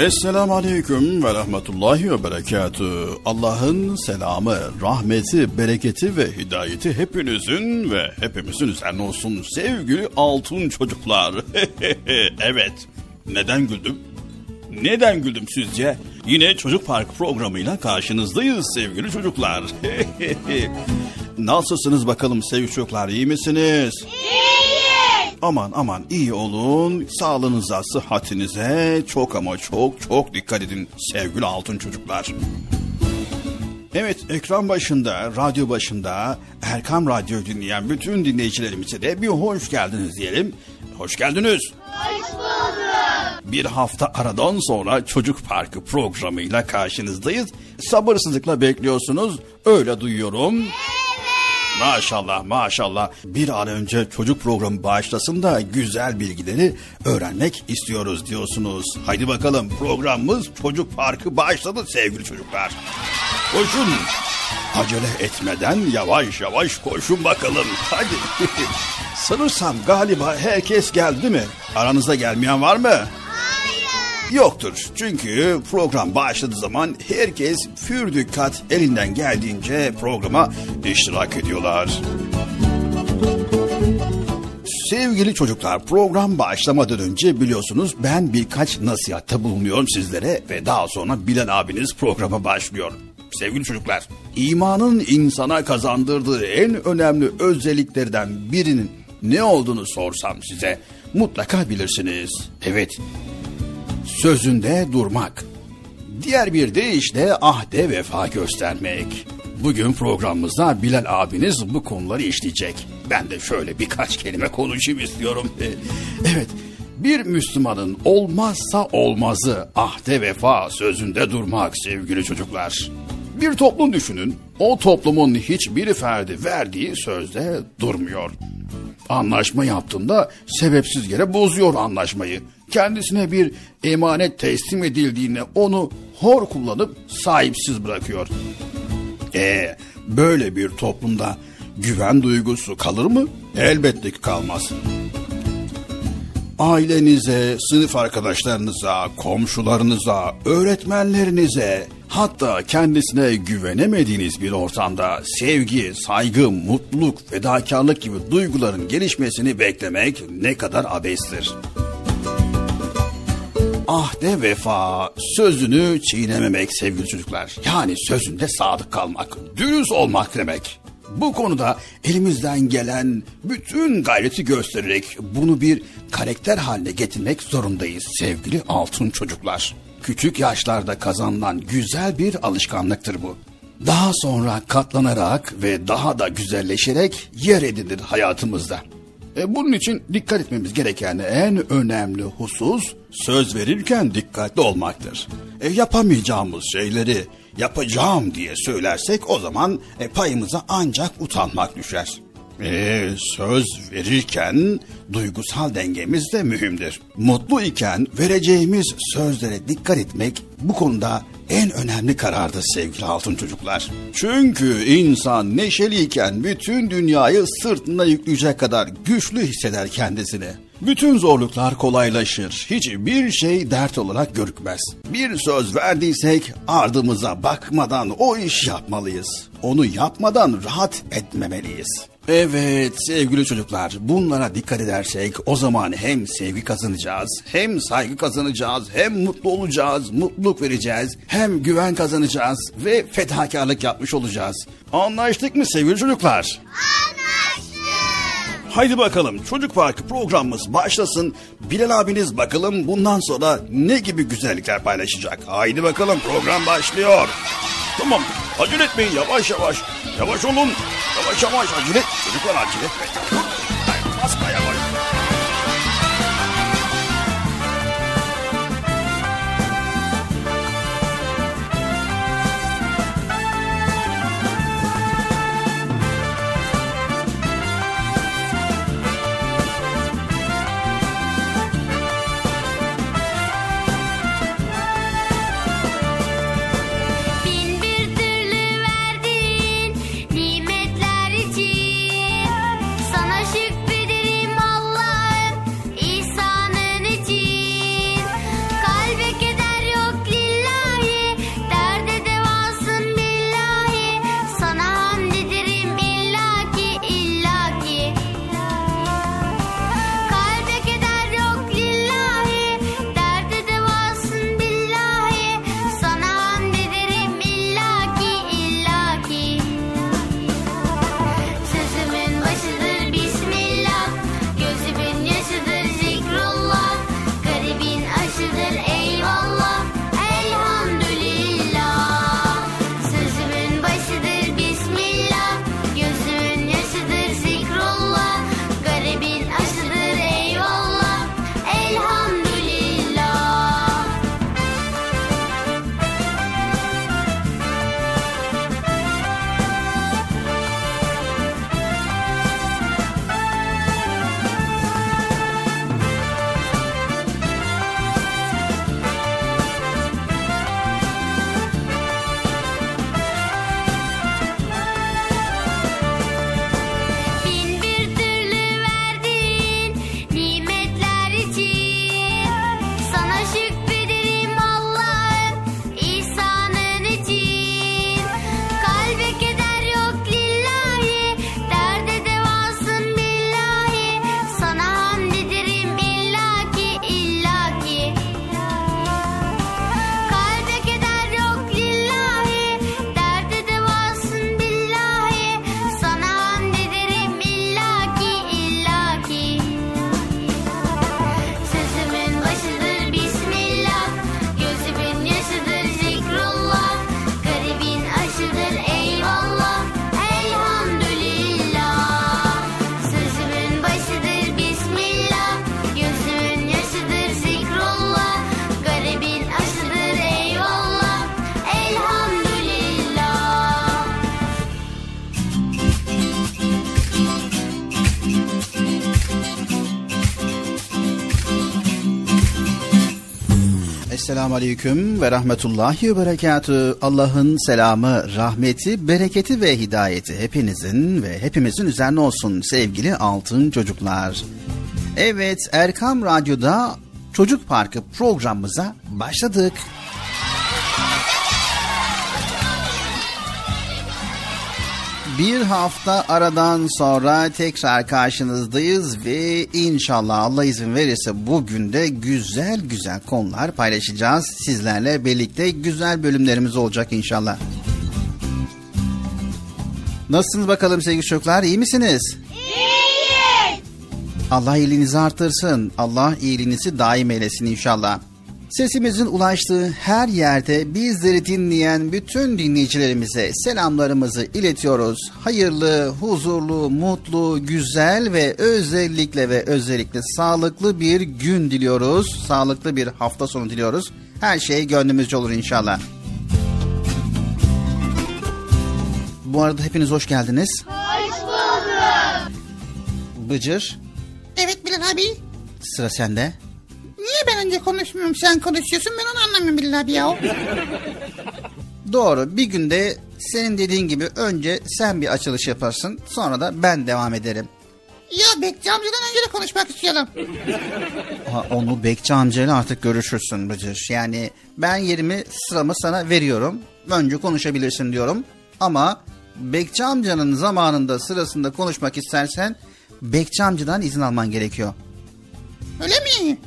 Esselamu Aleyküm ve Rahmetullahi ve Berekatü. Allah'ın selamı, rahmeti, bereketi ve hidayeti hepinizin ve hepimizin üzerine olsun sevgili altın çocuklar. evet, neden güldüm? Neden güldüm sizce? Yine Çocuk Park programıyla karşınızdayız sevgili çocuklar. Nasılsınız bakalım sevgili çocuklar, iyi misiniz? İyiyiz. Aman aman iyi olun. Sağlığınıza, sıhhatinize çok ama çok çok dikkat edin sevgili altın çocuklar. Evet ekran başında, radyo başında Erkam Radyo dinleyen bütün dinleyicilerimize de bir hoş geldiniz diyelim. Hoş geldiniz. Hoş bulduk. Bir hafta aradan sonra Çocuk Parkı programıyla karşınızdayız. Sabırsızlıkla bekliyorsunuz. Öyle duyuyorum. Evet. Maşallah maşallah. Bir an önce çocuk programı başlasın da güzel bilgileri öğrenmek istiyoruz diyorsunuz. Haydi bakalım programımız Çocuk Parkı başladı sevgili çocuklar. Koşun. Acele etmeden yavaş yavaş koşun bakalım. Hadi. Sanırsam galiba herkes geldi mi? Aranızda gelmeyen var mı? Yoktur. Çünkü program başladığı zaman herkes pür dikkat elinden geldiğince programa iştirak ediyorlar. Sevgili çocuklar program başlamadan önce biliyorsunuz ben birkaç nasihatta bulunuyorum sizlere ve daha sonra Bilal abiniz programa başlıyor. Sevgili çocuklar, imanın insana kazandırdığı en önemli özelliklerden birinin ne olduğunu sorsam size mutlaka bilirsiniz. Evet, sözünde durmak. Diğer bir deyişle ahde vefa göstermek. Bugün programımızda Bilal abiniz bu konuları işleyecek. Ben de şöyle birkaç kelime konuşayım istiyorum. Evet, bir Müslümanın olmazsa olmazı ahde vefa sözünde durmak sevgili çocuklar. Bir toplum düşünün. O toplumun hiçbir ferdi verdiği sözde durmuyor. Anlaşma yaptığında sebepsiz yere bozuyor anlaşmayı. Kendisine bir emanet teslim edildiğinde onu hor kullanıp sahipsiz bırakıyor. E böyle bir toplumda güven duygusu kalır mı? Elbette ki kalmaz. Ailenize, sınıf arkadaşlarınıza, komşularınıza, öğretmenlerinize, hatta kendisine güvenemediğiniz bir ortamda sevgi, saygı, mutluluk, fedakarlık gibi duyguların gelişmesini beklemek ne kadar abestir. Ahde vefa, sözünü çiğnememek sevgili çocuklar. Yani sözünde sadık kalmak, dürüst olmak demek. Bu konuda elimizden gelen bütün gayreti göstererek bunu bir karakter haline getirmek zorundayız sevgili altın çocuklar. Küçük yaşlarda kazanılan güzel bir alışkanlıktır bu. Daha sonra katlanarak ve daha da güzelleşerek yer edinir hayatımızda. E bunun için dikkat etmemiz gereken en önemli husus söz verirken dikkatli olmaktır. E yapamayacağımız şeyleri yapacağım diye söylersek o zaman e, payımıza ancak utanmak düşer. E, söz verirken duygusal dengemiz de mühimdir. Mutlu iken vereceğimiz sözlere dikkat etmek bu konuda en önemli karardır sevgili altın çocuklar. Çünkü insan neşeliyken bütün dünyayı sırtında yükleyecek kadar güçlü hisseder kendisini. Bütün zorluklar kolaylaşır. Hiçbir şey dert olarak görükmez. Bir söz verdiysek ardımıza bakmadan o iş yapmalıyız. Onu yapmadan rahat etmemeliyiz. Evet sevgili çocuklar bunlara dikkat edersek o zaman hem sevgi kazanacağız hem saygı kazanacağız hem mutlu olacağız mutluluk vereceğiz hem güven kazanacağız ve fedakarlık yapmış olacağız. Anlaştık mı sevgili çocuklar? Anlaştık. Haydi bakalım Çocuk Parkı programımız başlasın. Bilal abiniz bakalım bundan sonra ne gibi güzellikler paylaşacak. Haydi bakalım program başlıyor. Tamam acele etmeyin yavaş yavaş. 小外双龙，小外小外小鱼嘞，就是过了几天。Esselamu Aleyküm ve Rahmetullahi ve Berekatü. Allah'ın selamı, rahmeti, bereketi ve hidayeti hepinizin ve hepimizin üzerine olsun sevgili altın çocuklar. Evet Erkam Radyo'da Çocuk Parkı programımıza başladık. Bir hafta aradan sonra tekrar karşınızdayız ve inşallah Allah izin verirse bugün de güzel güzel konular paylaşacağız. Sizlerle birlikte güzel bölümlerimiz olacak inşallah. Nasılsınız bakalım sevgili çocuklar iyi misiniz? İyiyiz. Allah iyiliğinizi artırsın. Allah iyiliğinizi daim eylesin inşallah. Sesimizin ulaştığı her yerde bizleri dinleyen bütün dinleyicilerimize selamlarımızı iletiyoruz. Hayırlı, huzurlu, mutlu, güzel ve özellikle ve özellikle sağlıklı bir gün diliyoruz. Sağlıklı bir hafta sonu diliyoruz. Her şey gönlümüzce olur inşallah. Bu arada hepiniz hoş geldiniz. Hoş bulduk. Bıcır, Evet Bilal abi. sıra sende. Niye ben önce konuşmuyorum sen konuşuyorsun ben onu anlamıyorum Bilal abi ya. Doğru. Bir günde senin dediğin gibi önce sen bir açılış yaparsın. Sonra da ben devam ederim. ya Bekçi amcadan önce de konuşmak istiyorum. Ha, onu Bekçi amcayla artık görüşürsün Bıcır. Yani ben yerimi sıramı sana veriyorum. Önce konuşabilirsin diyorum. Ama Bekçi amcanın zamanında sırasında konuşmak istersen Bekçi amcadan izin alman gerekiyor. Öyle mi?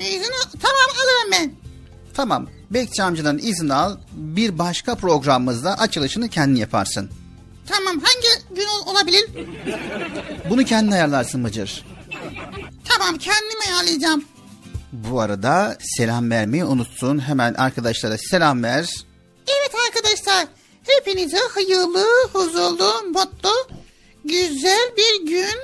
İzin al- tamam alırım ben. Tamam. Bekçi amcadan izin al. Bir başka programımızda açılışını kendin yaparsın. Tamam hangi gün ol- olabilir? Bunu kendin ayarlarsın Bıcır. Tamam kendim ayarlayacağım. Bu arada selam vermeyi unuttun. Hemen arkadaşlara selam ver. Evet arkadaşlar hepinize hayırlı, huzurlu, mutlu, güzel bir gün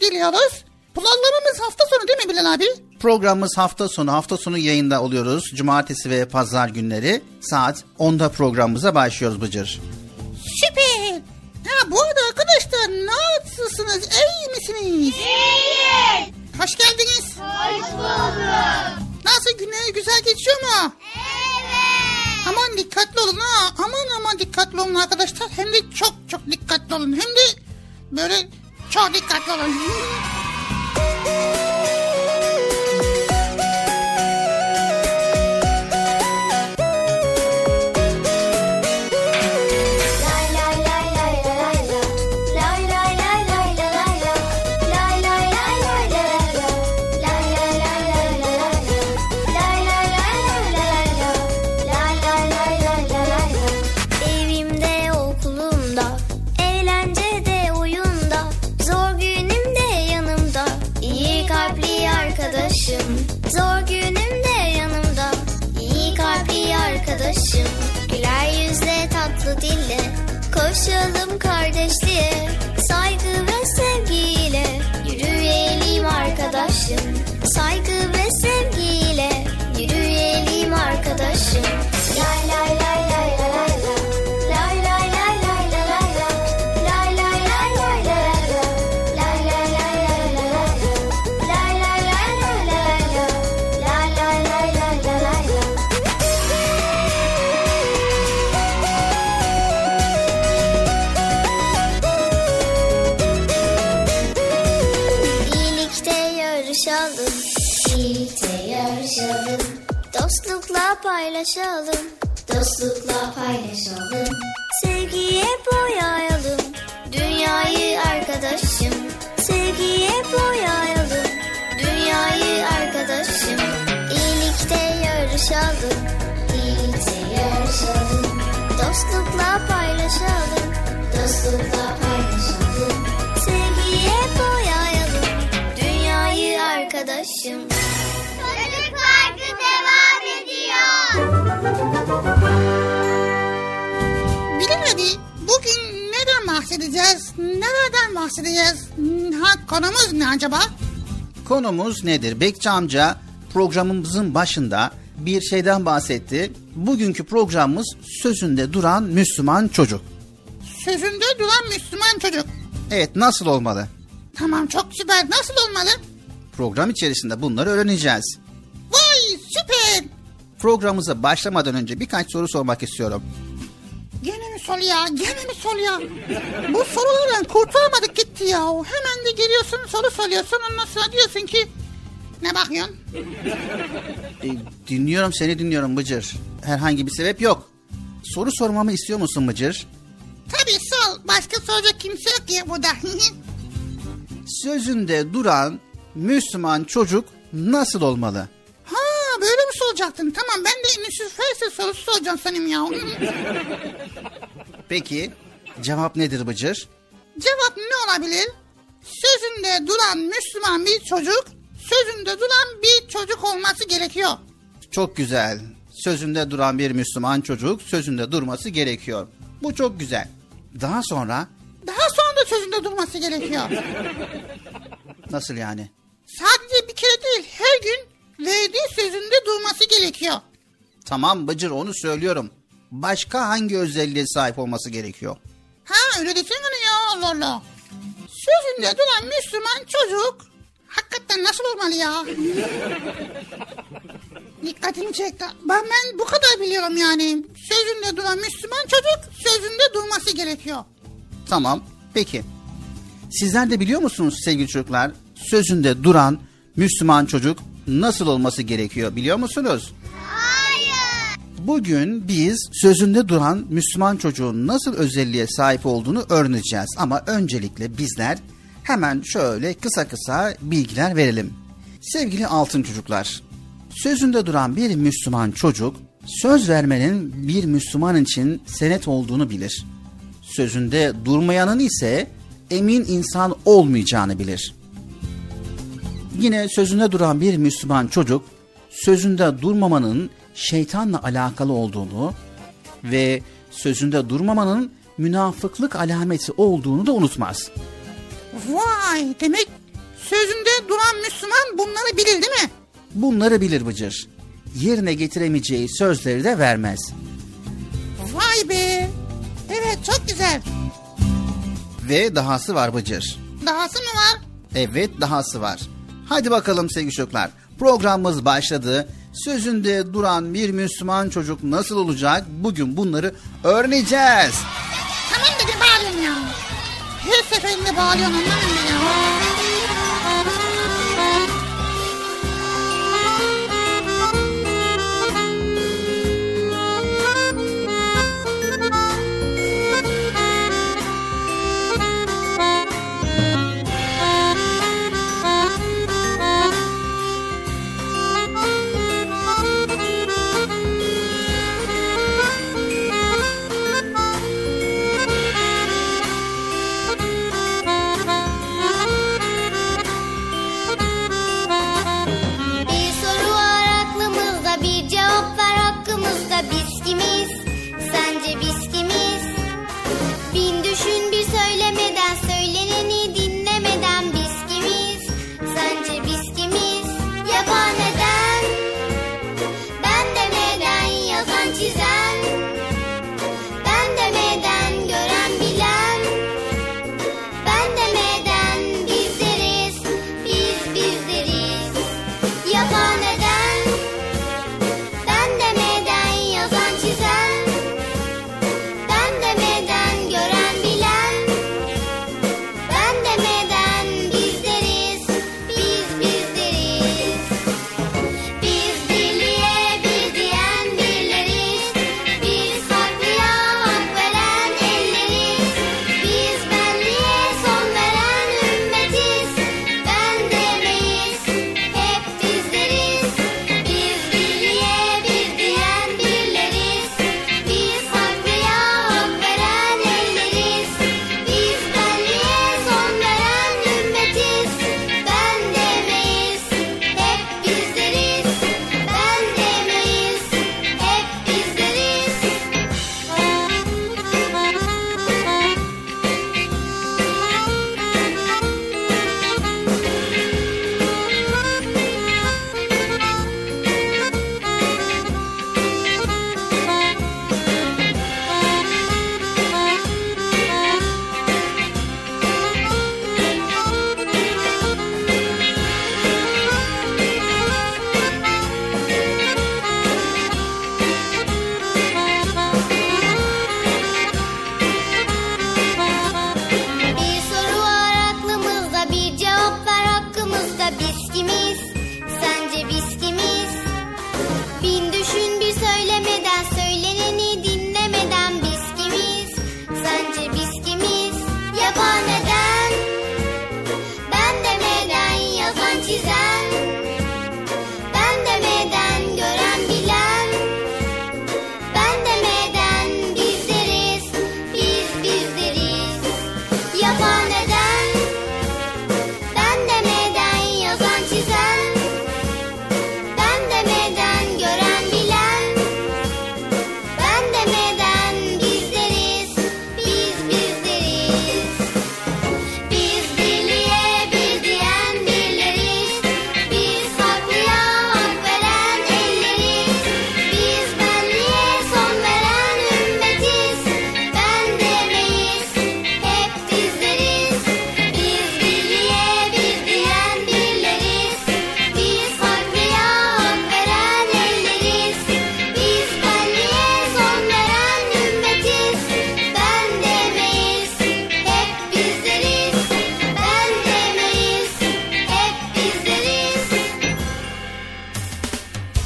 diliyoruz. Programımız hafta sonu değil mi Bilal abi? Programımız hafta sonu. Hafta sonu yayında oluyoruz. Cumartesi ve pazar günleri saat 10'da programımıza başlıyoruz Bıcır. Süper. Ha bu arada arkadaşlar nasılsınız? İyi misiniz? İyiyiz. Hoş geldiniz. Hoş bulduk. Nasıl günler güzel geçiyor mu? Evet. Aman dikkatli olun ha. Aman aman dikkatli olun arkadaşlar. Hem de çok çok dikkatli olun. Hem de böyle çok dikkatli olun. Woo! Konumuz ne acaba? Konumuz nedir? Bekçi amca programımızın başında bir şeyden bahsetti. Bugünkü programımız sözünde duran Müslüman çocuk. Sözünde duran Müslüman çocuk. Evet nasıl olmalı? Tamam çok süper. Nasıl olmalı? Program içerisinde bunları öğreneceğiz. Vay süper. programımıza başlamadan önce birkaç soru sormak istiyorum. Gene mi sol ya? Gene mi sol ya? Bu sorulardan kurtulamadık gitti ya. Hemen de geliyorsun soru soruyorsun ondan sonra diyorsun ki ne bakıyorsun? E, dinliyorum seni dinliyorum Bıcır. Herhangi bir sebep yok. Soru sormamı istiyor musun Bıcır? Tabii sol. Başka soracak kimse yok ya burada. Sözünde duran Müslüman çocuk nasıl olmalı? Böyle mi soracaktın? Tamam ben de Nüsüf Felsefe sorusu soracağım senin ya. Peki cevap nedir Bıcır? Cevap ne olabilir? Sözünde duran Müslüman bir çocuk, sözünde duran bir çocuk olması gerekiyor. Çok güzel. Sözünde duran bir Müslüman çocuk sözünde durması gerekiyor. Bu çok güzel. Daha sonra Daha sonra da sözünde durması gerekiyor. nasıl yani? Sadece bir kere değil, her gün verdiği sözünde durması gerekiyor. Tamam Bıcır onu söylüyorum. Başka hangi özelliğe sahip olması gerekiyor? Ha öyle desene ya Allah Allah. Sözünde duran Müslüman çocuk hakikaten nasıl olmalı ya? Dikkatimi çekti. Ben, ben bu kadar biliyorum yani. Sözünde duran Müslüman çocuk sözünde durması gerekiyor. Tamam. Peki. Sizler de biliyor musunuz sevgili çocuklar? Sözünde duran Müslüman çocuk nasıl olması gerekiyor biliyor musunuz? Hayır. Bugün biz sözünde duran Müslüman çocuğun nasıl özelliğe sahip olduğunu öğreneceğiz. Ama öncelikle bizler hemen şöyle kısa kısa bilgiler verelim. Sevgili altın çocuklar, sözünde duran bir Müslüman çocuk söz vermenin bir Müslüman için senet olduğunu bilir. Sözünde durmayanın ise emin insan olmayacağını bilir. Yine sözünde duran bir Müslüman çocuk sözünde durmamanın şeytanla alakalı olduğunu ve sözünde durmamanın münafıklık alameti olduğunu da unutmaz. Vay demek sözünde duran Müslüman bunları bilir değil mi? Bunları bilir Bıcır. Yerine getiremeyeceği sözleri de vermez. Vay be. Evet çok güzel. Ve dahası var Bıcır. Dahası mı var? Evet dahası var. Hadi bakalım sevgili çocuklar. Programımız başladı. Sözünde duran bir Müslüman çocuk nasıl olacak? Bugün bunları öğreneceğiz. Tamam bir bağırıyorsun ya. Her seferinde bağırıyorsun anlamıyorum ya.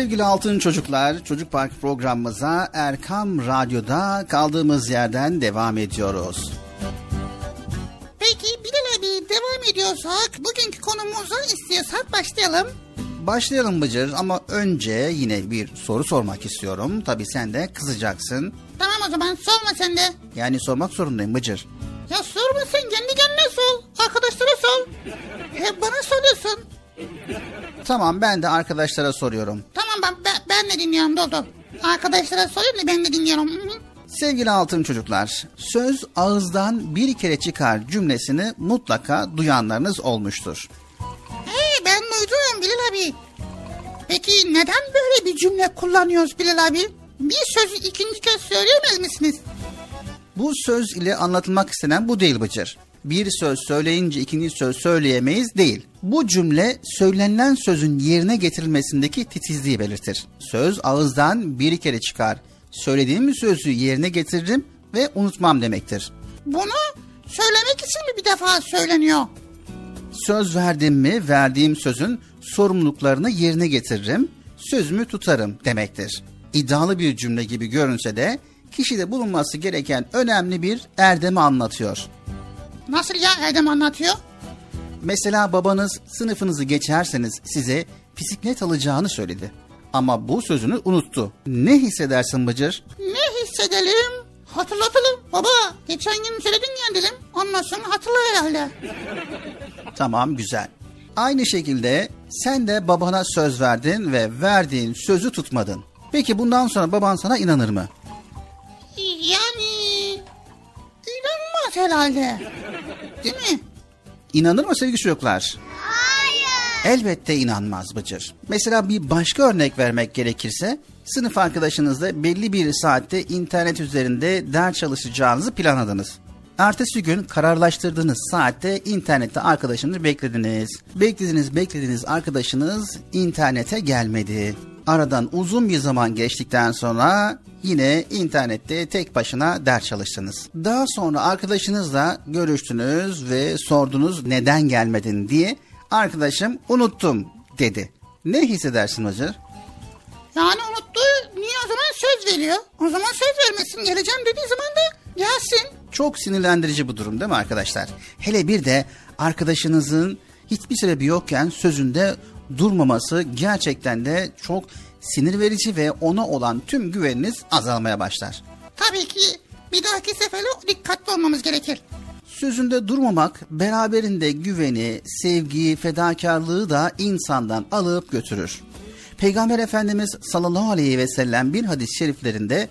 Sevgili Altın Çocuklar, Çocuk Park programımıza Erkam Radyo'da kaldığımız yerden devam ediyoruz. Peki Bilal abi devam ediyorsak bugünkü konumuza istiyorsak başlayalım. Başlayalım Bıcır ama önce yine bir soru sormak istiyorum. Tabii sen de kızacaksın. Tamam o zaman sorma sen de. Yani sormak zorundayım Bıcır. Ya sorma sen kendi kendine sor. Arkadaşlara sor. Hep bana soruyorsun. Tamam ben de arkadaşlara soruyorum. Tamam ben, ben, ben de dinliyorum dur dur. Arkadaşlara sorayım da ben de dinliyorum. Sevgili altın çocuklar, söz ağızdan bir kere çıkar cümlesini mutlaka duyanlarınız olmuştur. He ben duydum Bilal abi. Peki neden böyle bir cümle kullanıyoruz Bilal abi? Bir sözü ikinci kez söyleyemez misiniz? Bu söz ile anlatılmak istenen bu değil Bıcır. Bir söz söyleyince ikinci söz söyleyemeyiz değil. Bu cümle söylenilen sözün yerine getirilmesindeki titizliği belirtir. Söz ağızdan bir kere çıkar. Söylediğim sözü yerine getiririm ve unutmam demektir. Bunu söylemek için mi bir defa söyleniyor? Söz verdim mi verdiğim sözün sorumluluklarını yerine getiririm, sözümü tutarım demektir. İddialı bir cümle gibi görünse de kişide bulunması gereken önemli bir erdemi anlatıyor. Nasıl ya Erdem anlatıyor? Mesela babanız sınıfınızı geçerseniz size bisiklet alacağını söyledi. Ama bu sözünü unuttu. Ne hissedersin Bıcır? Ne hissedelim? Hatırlatalım. Baba geçen gün söyledin ya dedim. Sonra hatırla herhalde. Tamam güzel. Aynı şekilde sen de babana söz verdin ve verdiğin sözü tutmadın. Peki bundan sonra baban sana inanır mı? Yani inanmaz herhalde. Değil mi? İnanır mı sevgili çocuklar? Hayır. Elbette inanmaz Bıcır. Mesela bir başka örnek vermek gerekirse sınıf arkadaşınızla belli bir saatte internet üzerinde ders çalışacağınızı planladınız. Ertesi gün kararlaştırdığınız saatte internette arkadaşınızı beklediniz. Beklediniz beklediniz arkadaşınız internete gelmedi. Aradan uzun bir zaman geçtikten sonra yine internette tek başına ders çalıştınız. Daha sonra arkadaşınızla görüştünüz ve sordunuz neden gelmedin diye. Arkadaşım unuttum dedi. Ne hissedersin Hacır? Yani unuttu. Niye o zaman söz veriyor? O zaman söz vermesin. Geleceğim dediği zaman da gelsin. Çok sinirlendirici bu durum değil mi arkadaşlar? Hele bir de arkadaşınızın hiçbir sebebi yokken sözünde durmaması gerçekten de çok sinir verici ve ona olan tüm güveniniz azalmaya başlar. Tabii ki bir dahaki sefere dikkatli olmamız gerekir. Sözünde durmamak beraberinde güveni, sevgiyi, fedakarlığı da insandan alıp götürür. Peygamber Efendimiz sallallahu aleyhi ve sellem bir hadis-i şeriflerinde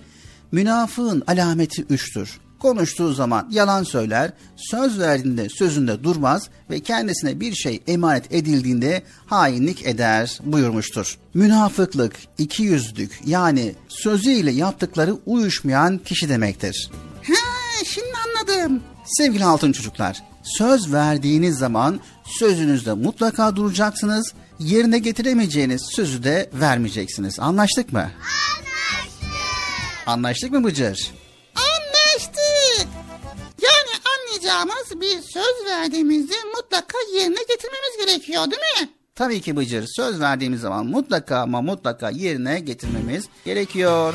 münafığın alameti üçtür. Konuştuğu zaman yalan söyler, söz verdiğinde sözünde durmaz ve kendisine bir şey emanet edildiğinde hainlik eder buyurmuştur. Münafıklık, ikiyüzlük yani sözüyle yaptıkları uyuşmayan kişi demektir. Ha şimdi anladım. Sevgili altın çocuklar, söz verdiğiniz zaman sözünüzde mutlaka duracaksınız. Yerine getiremeyeceğiniz sözü de vermeyeceksiniz. Anlaştık mı? Anlaştık. Anlaştık mı Bıcır? Yani anlayacağımız bir söz verdiğimizde mutlaka yerine getirmemiz gerekiyor değil mi? Tabii ki Bıcır. Söz verdiğimiz zaman mutlaka ama mutlaka yerine getirmemiz gerekiyor.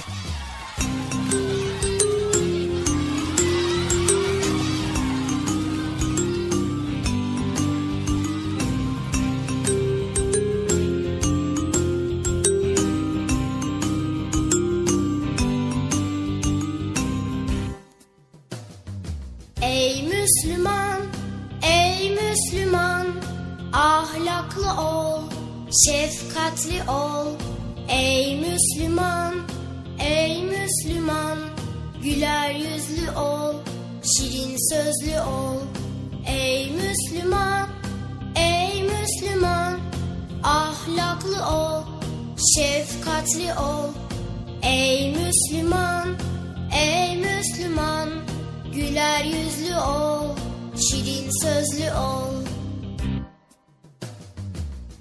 Ahlaklı ol, şefkatli ol. Ey Müslüman, ey Müslüman, güler yüzlü ol, şirin sözlü ol. Ey Müslüman, ey Müslüman. Ahlaklı ol, şefkatli ol. Ey Müslüman, ey Müslüman, güler yüzlü ol, şirin sözlü ol.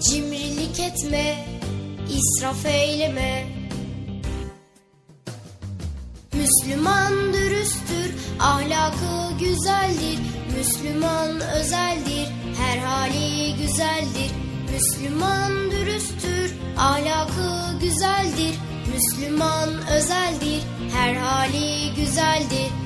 Cimrilik etme, israf eyleme. Müslüman dürüsttür, ahlakı güzeldir. Müslüman özeldir, her hali güzeldir. Müslüman dürüsttür, ahlakı güzeldir. Müslüman özeldir, her hali güzeldir.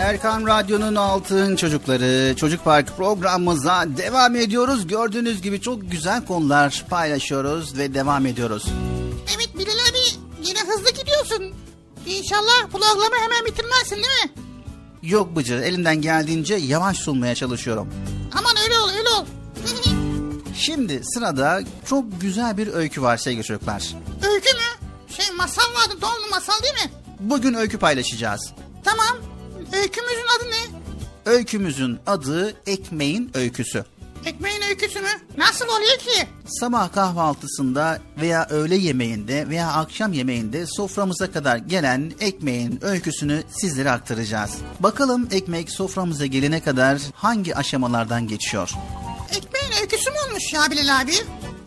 Erkan Radyo'nun Altın Çocukları Çocuk Park programımıza devam ediyoruz. Gördüğünüz gibi çok güzel konular paylaşıyoruz ve devam ediyoruz. Evet Bilal abi yine hızlı gidiyorsun. İnşallah programı hemen bitirmezsin değil mi? Yok Bıcır elimden geldiğince yavaş sunmaya çalışıyorum. Aman öyle ol öyle ol. Şimdi sırada çok güzel bir öykü var sevgili çocuklar. Öykü mü? Şey masal vardı doğumlu masal değil mi? Bugün öykü paylaşacağız. Tamam. Öykümüzün adı ne? Öykümüzün adı Ekmeğin Öyküsü. Ekmeğin öyküsü mü? Nasıl oluyor ki? Sabah kahvaltısında veya öğle yemeğinde veya akşam yemeğinde soframıza kadar gelen ekmeğin öyküsünü sizlere aktaracağız. Bakalım ekmek soframıza gelene kadar hangi aşamalardan geçiyor? Ekmeğin öyküsü mü olmuş ya Bilal abi?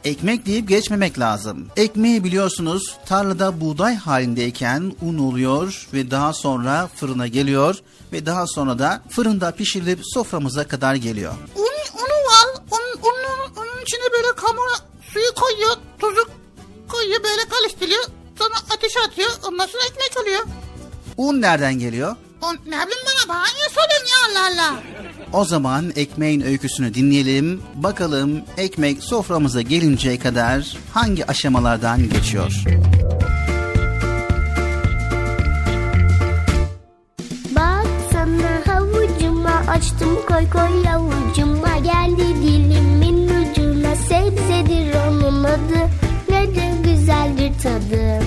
Ekmek deyip geçmemek lazım. Ekmeği biliyorsunuz tarlada buğday halindeyken un oluyor ve daha sonra fırına geliyor ve daha sonra da fırında pişirilip soframıza kadar geliyor. Un, unu var. Un, unun, unun içine böyle kamera suyu koyuyor. Tuzu koyuyor böyle karıştırıyor. Sonra ateşe atıyor. Ondan sonra ekmek oluyor. Un nereden geliyor? On, ne bileyim bana bana niye soruyorsun ya Allah Allah. O zaman ekmeğin öyküsünü dinleyelim. Bakalım ekmek soframıza gelinceye kadar hangi aşamalardan geçiyor? Baksana havucuma açtım koy koy avucuma geldi dilimin ucuna sebzedir onun adı ne de güzeldir tadı.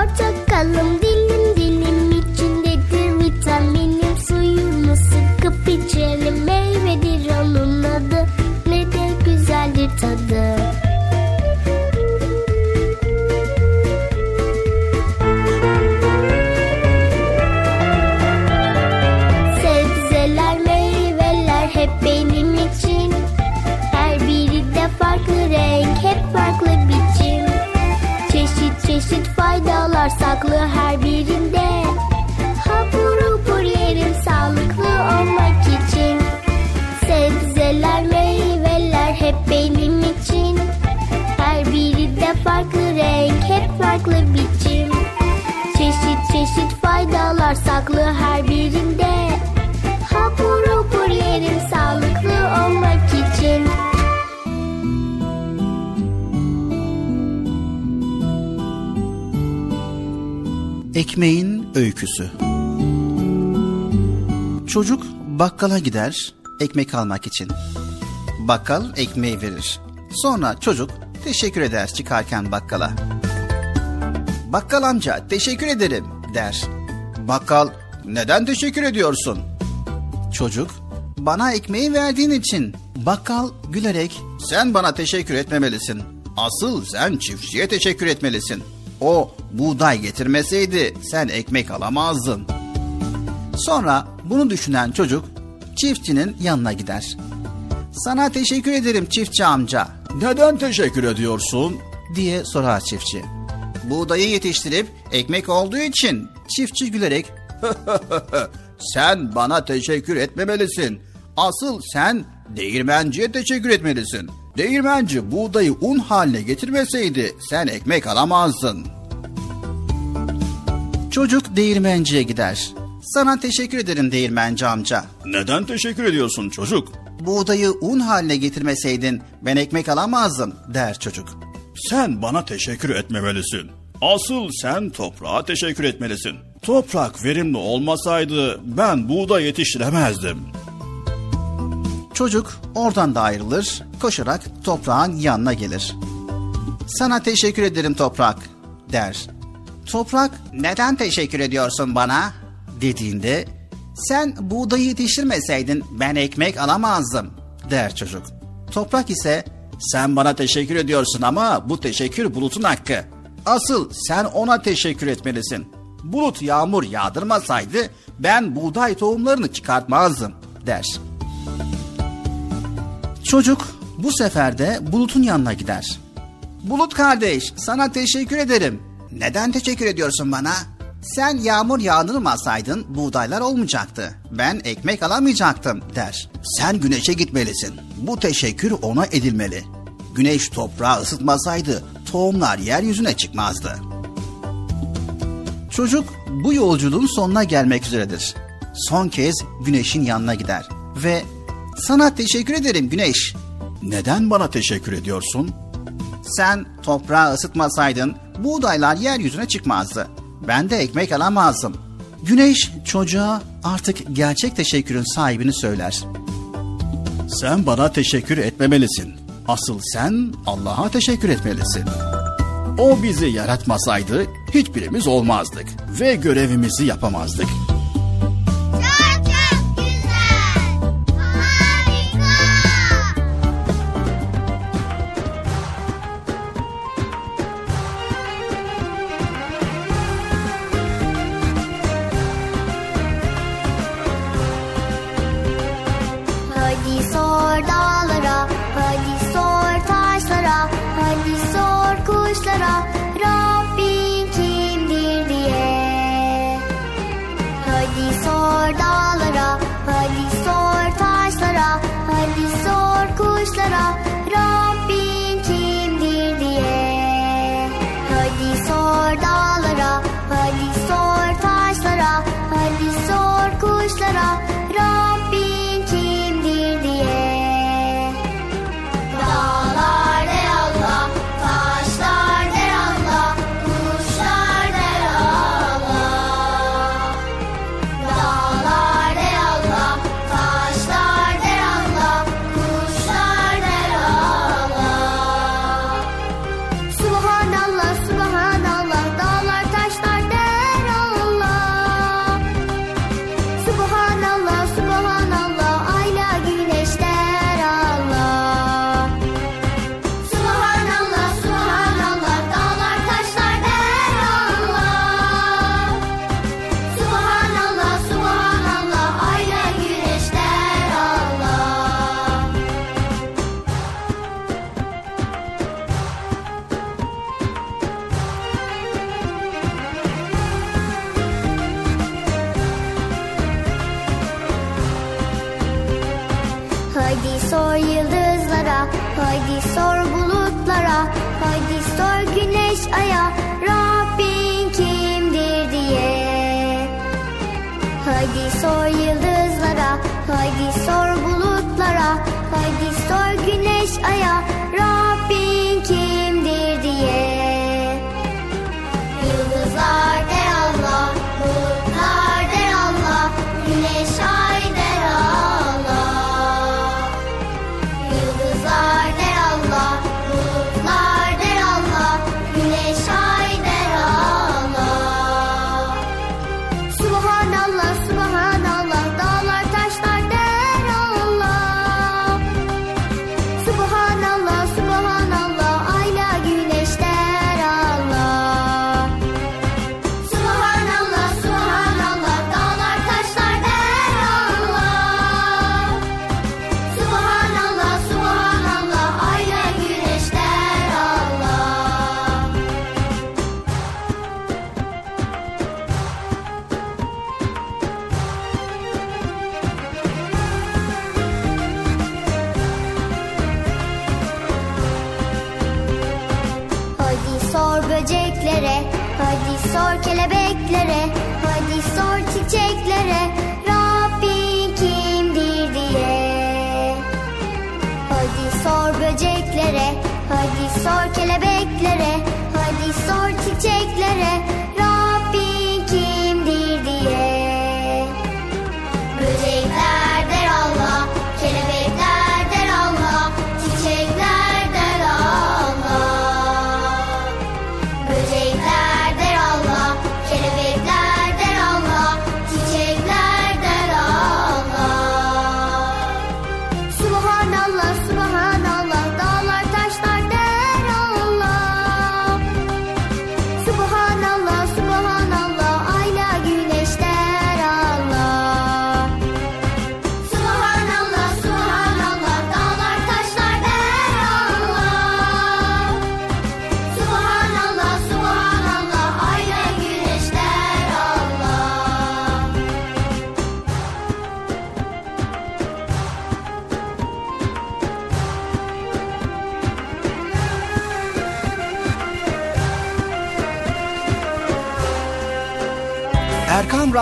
Portakalım dilim dilim içindedir vitaminim suyunu sıkıp içelim meyvedir onun adı ne de güzeldir tadı. Saklı her birinde. Hapur hapur yerim sağlıklı olmak için. Sebzeler, meyveler hep benim için. Her biri de farklı renk, hep farklı biçim. Çeşit çeşit faydalar saklı her birinde Ekmeğin öyküsü. Çocuk bakkala gider ekmek almak için. Bakkal ekmeği verir. Sonra çocuk teşekkür eder çıkarken bakkala. Bakkal amca teşekkür ederim der. Bakkal neden teşekkür ediyorsun? Çocuk bana ekmeği verdiğin için. Bakkal gülerek sen bana teşekkür etmemelisin. Asıl sen çiftçiye teşekkür etmelisin. O buğday getirmeseydi sen ekmek alamazdın. Sonra bunu düşünen çocuk çiftçinin yanına gider. Sana teşekkür ederim çiftçi amca Neden teşekkür ediyorsun? diye sorar çiftçi. Buğdayı yetiştirip ekmek olduğu için çiftçi gülerek Sen bana teşekkür etmemelisin. Asıl sen değirmenciye teşekkür etmelisin. Değirmenci buğdayı un haline getirmeseydi sen ekmek alamazdın. çocuk değirmenciye gider. Sana teşekkür ederim değirmenci amca. Neden teşekkür ediyorsun çocuk? Buğdayı un haline getirmeseydin ben ekmek alamazdım der çocuk. Sen bana teşekkür etmemelisin. Asıl sen toprağa teşekkür etmelisin. Toprak verimli olmasaydı ben buğday yetiştiremezdim. Çocuk oradan da ayrılır, koşarak toprağın yanına gelir. Sana teşekkür ederim toprak der. Toprak neden teşekkür ediyorsun bana dediğinde sen buğdayı yetiştirmeseydin ben ekmek alamazdım der çocuk. Toprak ise sen bana teşekkür ediyorsun ama bu teşekkür bulutun hakkı. Asıl sen ona teşekkür etmelisin. Bulut yağmur yağdırmasaydı ben buğday tohumlarını çıkartmazdım der. Çocuk bu sefer de Bulut'un yanına gider. Bulut kardeş sana teşekkür ederim. Neden teşekkür ediyorsun bana? Sen yağmur yağdırmasaydın buğdaylar olmayacaktı. Ben ekmek alamayacaktım der. Sen güneşe gitmelisin. Bu teşekkür ona edilmeli. Güneş toprağı ısıtmasaydı tohumlar yeryüzüne çıkmazdı. Çocuk bu yolculuğun sonuna gelmek üzeredir. Son kez güneşin yanına gider ve sana teşekkür ederim güneş. Neden bana teşekkür ediyorsun? Sen toprağı ısıtmasaydın buğdaylar yeryüzüne çıkmazdı. Ben de ekmek alamazdım. Güneş çocuğa artık gerçek teşekkürün sahibini söyler. Sen bana teşekkür etmemelisin. Asıl sen Allah'a teşekkür etmelisin. O bizi yaratmasaydı hiçbirimiz olmazdık ve görevimizi yapamazdık.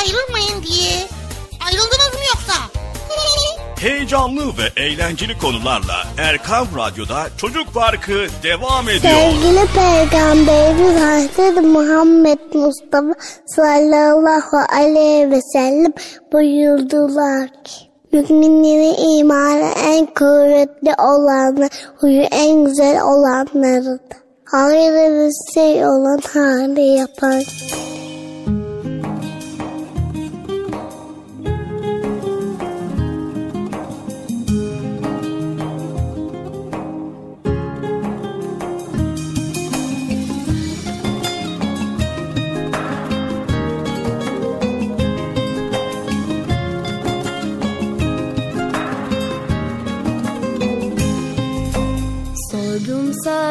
ayrılmayın diye. Ayrıldınız mı yoksa? Heyecanlı ve eğlenceli konularla Erkam Radyo'da Çocuk Parkı devam ediyor. Sevgili Peygamberimiz Hazreti Muhammed Mustafa sallallahu aleyhi ve sellem buyurdular ki Müminlerin imanı en kuvvetli olanı, huyu en güzel olanlarıdır. Hayırlı bir şey olan hali yapar.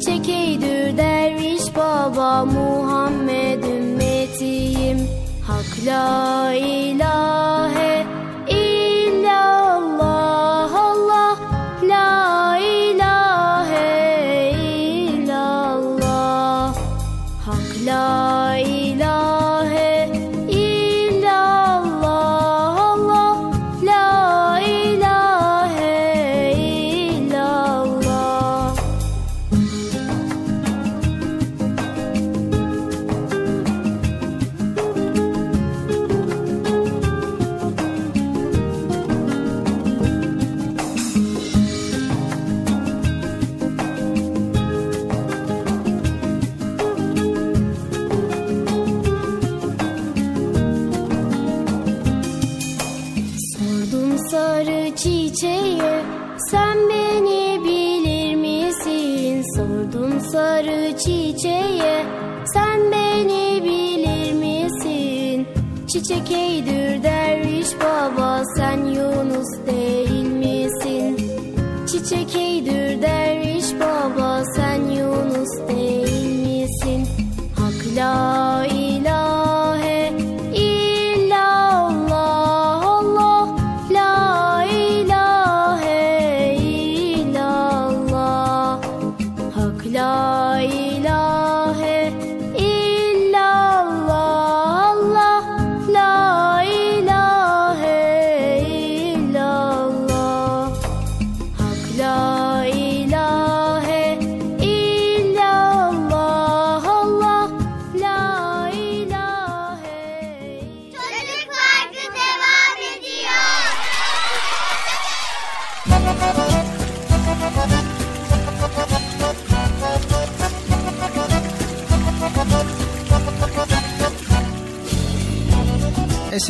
çekeydir derviş baba Muhammed ümmetiyim. Hak la ilahe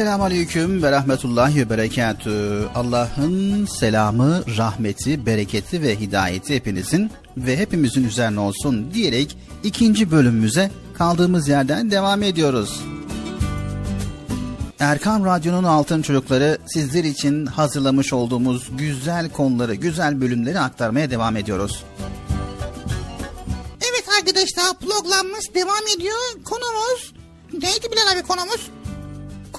Esselamu Aleyküm ve Rahmetullahi ve Berekatü. Allah'ın selamı, rahmeti, bereketi ve hidayeti hepinizin ve hepimizin üzerine olsun diyerek ikinci bölümümüze kaldığımız yerden devam ediyoruz. Erkan Radyo'nun Altın Çocukları sizler için hazırlamış olduğumuz güzel konuları, güzel bölümleri aktarmaya devam ediyoruz. Evet arkadaşlar programımız devam ediyor. Konumuz neydi Bilal abi konumuz?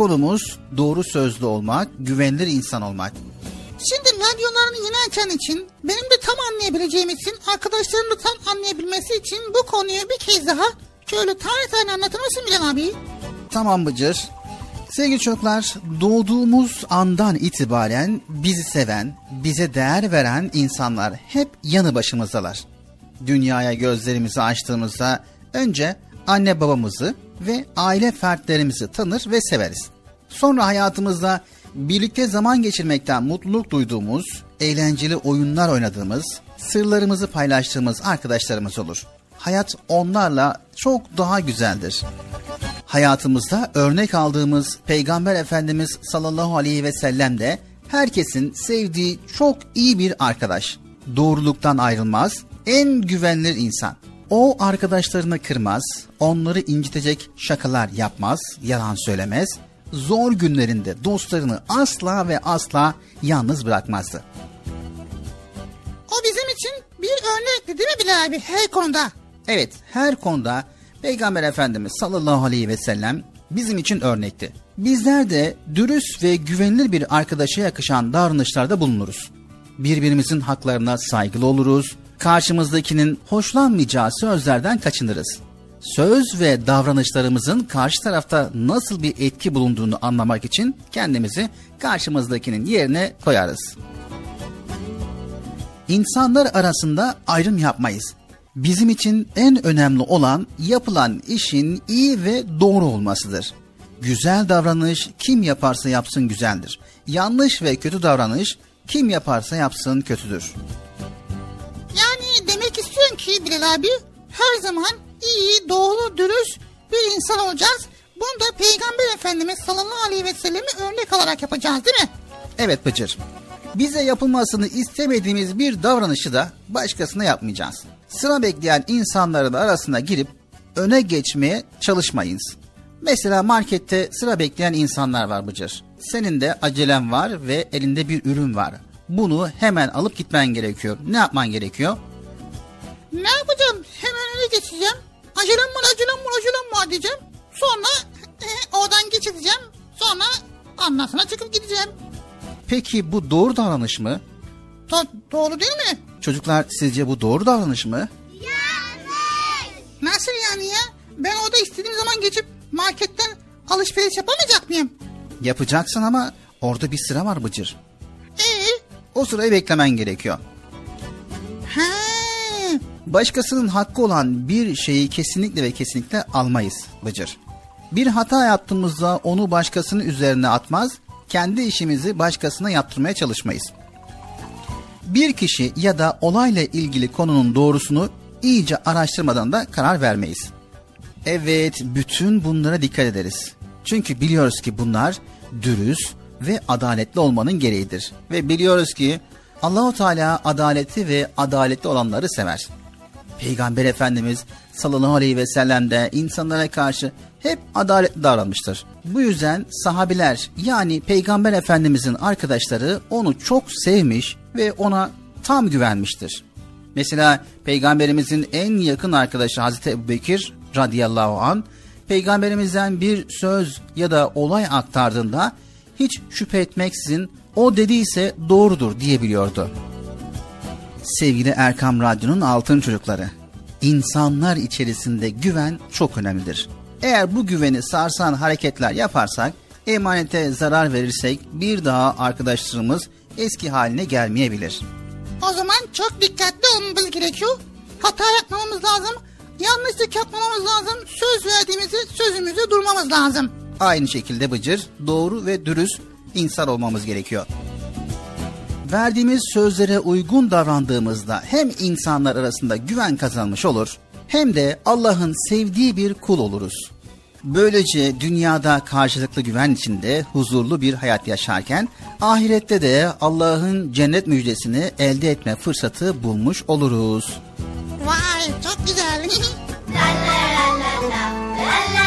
Konumuz doğru sözlü olmak, güvenilir insan olmak. Şimdi radyolarını yeni açan için benim de tam anlayabileceğim için arkadaşlarım da tam anlayabilmesi için bu konuyu bir kez daha şöyle tane tane anlatır mısın Bilal abi? Tamam Bıcır. Sevgili çocuklar, doğduğumuz andan itibaren bizi seven, bize değer veren insanlar hep yanı başımızdalar. Dünyaya gözlerimizi açtığımızda önce anne babamızı ve aile fertlerimizi tanır ve severiz. Sonra hayatımızda birlikte zaman geçirmekten mutluluk duyduğumuz, eğlenceli oyunlar oynadığımız, sırlarımızı paylaştığımız arkadaşlarımız olur. Hayat onlarla çok daha güzeldir hayatımızda örnek aldığımız Peygamber Efendimiz sallallahu aleyhi ve sellem de herkesin sevdiği çok iyi bir arkadaş. Doğruluktan ayrılmaz, en güvenilir insan. O arkadaşlarını kırmaz, onları incitecek şakalar yapmaz, yalan söylemez. Zor günlerinde dostlarını asla ve asla yalnız bırakmazdı. O bizim için bir örnekti değil mi Bilal abi her konuda? Evet, her konuda Peygamber Efendimiz sallallahu aleyhi ve sellem bizim için örnekti. Bizler de dürüst ve güvenilir bir arkadaşa yakışan davranışlarda bulunuruz. Birbirimizin haklarına saygılı oluruz, karşımızdakinin hoşlanmayacağı sözlerden kaçınırız. Söz ve davranışlarımızın karşı tarafta nasıl bir etki bulunduğunu anlamak için kendimizi karşımızdakinin yerine koyarız. İnsanlar arasında ayrım yapmayız. Bizim için en önemli olan yapılan işin iyi ve doğru olmasıdır. Güzel davranış kim yaparsa yapsın güzeldir. Yanlış ve kötü davranış kim yaparsa yapsın kötüdür. Yani demek istiyorsun ki Bilal abi her zaman iyi, doğru, dürüst bir insan olacağız. Bunu da Peygamber Efendimiz sallallahu aleyhi ve sellemi örnek alarak yapacağız değil mi? Evet Bıcır. Bize yapılmasını istemediğimiz bir davranışı da başkasına yapmayacağız. Sıra bekleyen insanların arasına girip öne geçmeye çalışmayınız. Mesela markette sıra bekleyen insanlar var Bıcır. Senin de acelen var ve elinde bir ürün var. Bunu hemen alıp gitmen gerekiyor. Ne yapman gerekiyor? Ne yapacağım? Hemen öne geçeceğim. Acelem var, acelem var, acelem var diyeceğim. Sonra e, oradan geçeceğim. Sonra ondan sonra çıkıp gideceğim. Peki bu doğru davranış mı? Do- doğru değil mi? Çocuklar sizce bu doğru davranış mı? Nasıl yani ya? Ben orada istediğim zaman geçip marketten alışveriş yapamayacak mıyım? Yapacaksın ama orada bir sıra var Bıcır. O sırayı beklemen gerekiyor. Ha. Başkasının hakkı olan bir şeyi kesinlikle ve kesinlikle almayız Bıcır. Bir hata yaptığımızda onu başkasının üzerine atmaz, kendi işimizi başkasına yaptırmaya çalışmayız. Bir kişi ya da olayla ilgili konunun doğrusunu iyice araştırmadan da karar vermeyiz. Evet, bütün bunlara dikkat ederiz. Çünkü biliyoruz ki bunlar dürüst ve adaletli olmanın gereğidir. Ve biliyoruz ki Allahu Teala adaleti ve adaletli olanları sever. Peygamber Efendimiz sallallahu aleyhi ve sellem de insanlara karşı hep adaletli davranmıştır. Bu yüzden sahabiler yani Peygamber Efendimizin arkadaşları onu çok sevmiş ve ona tam güvenmiştir. Mesela Peygamberimizin en yakın arkadaşı Hazreti Ebubekir radıyallahu an Peygamberimizden bir söz ya da olay aktardığında hiç şüphe etmeksizin o dediyse doğrudur diyebiliyordu. Sevgili Erkam Radyo'nun altın çocukları, insanlar içerisinde güven çok önemlidir. Eğer bu güveni sarsan hareketler yaparsak, emanete zarar verirsek bir daha arkadaşlarımız eski haline gelmeyebilir. O zaman çok dikkatli olmamız gerekiyor. Hata yapmamamız lazım. Yanlışlık yapmamamız lazım. Söz verdiğimizi sözümüzü durmamız lazım. Aynı şekilde bıcır, doğru ve dürüst insan olmamız gerekiyor. Verdiğimiz sözlere uygun davrandığımızda hem insanlar arasında güven kazanmış olur hem de Allah'ın sevdiği bir kul oluruz. Böylece dünyada karşılıklı güven içinde huzurlu bir hayat yaşarken ahirette de Allah'ın cennet müjdesini elde etme fırsatı bulmuş oluruz. Vay çok güzel. la la la la la la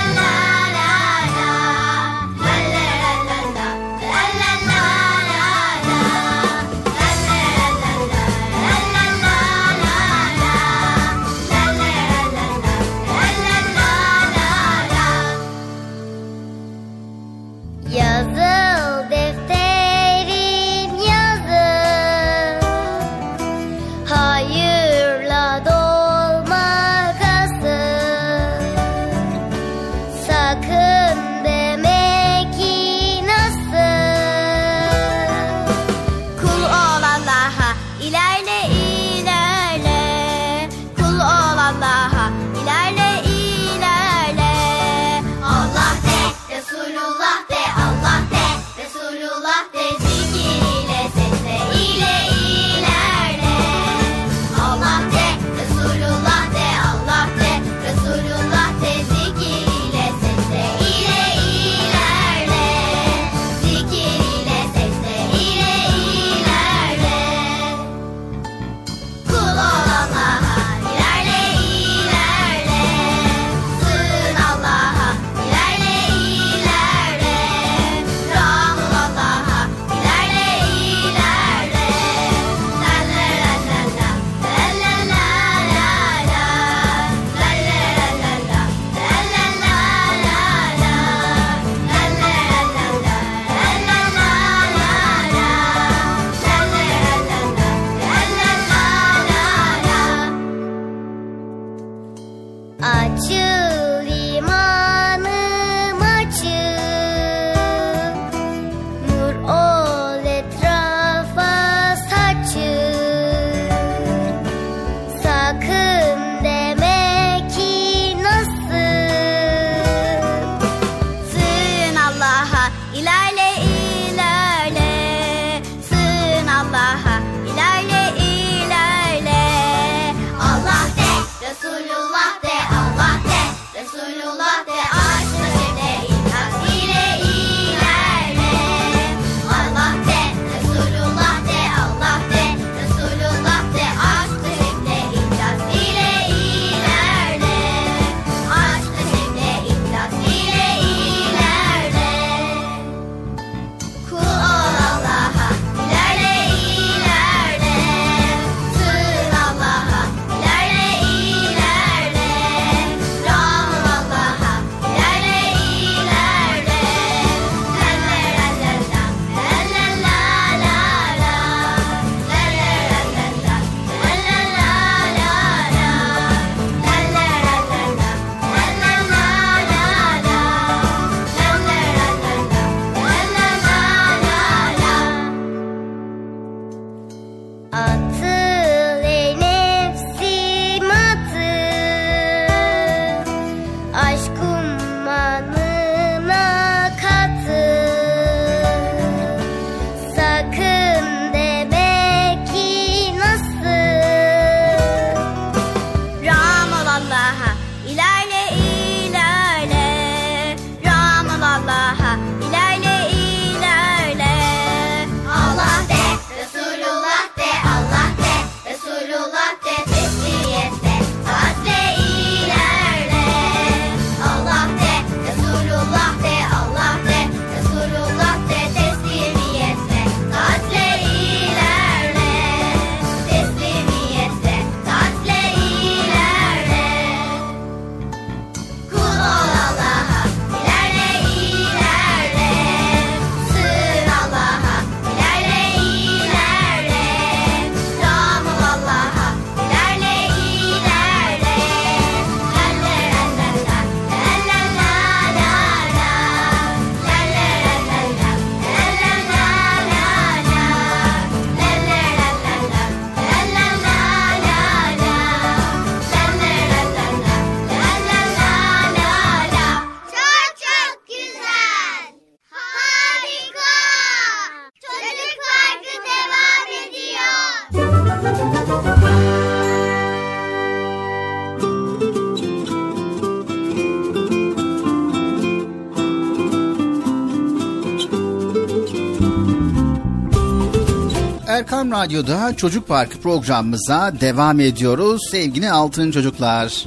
Erkam Radyo'da Çocuk Parkı programımıza devam ediyoruz sevgili altın çocuklar.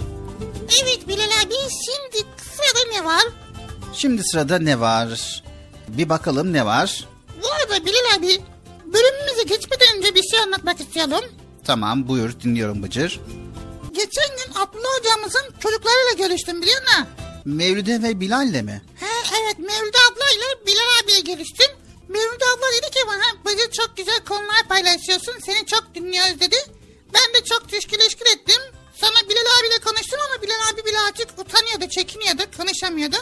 Evet Bilal abi şimdi sırada ne var? Şimdi sırada ne var? Bir bakalım ne var? Bu arada Bilal abi bölümümüze geçmeden önce bir şey anlatmak istiyorum. Tamam buyur dinliyorum Bıcır. Geçen gün Abdullah hocamızın çocuklarıyla görüştüm biliyor musun? Mevlüde ve Bilal'le mi? He evet Mevlüt ablayla Bilal abiye görüştüm. Bıcır çok güzel konular paylaşıyorsun seni çok dinliyoruz dedi. Ben de çok teşkil eşkil ettim. Sonra Bilal abiyle konuştum ama Bilal abi birazcık utanıyordu, çekiniyordu, konuşamıyordu.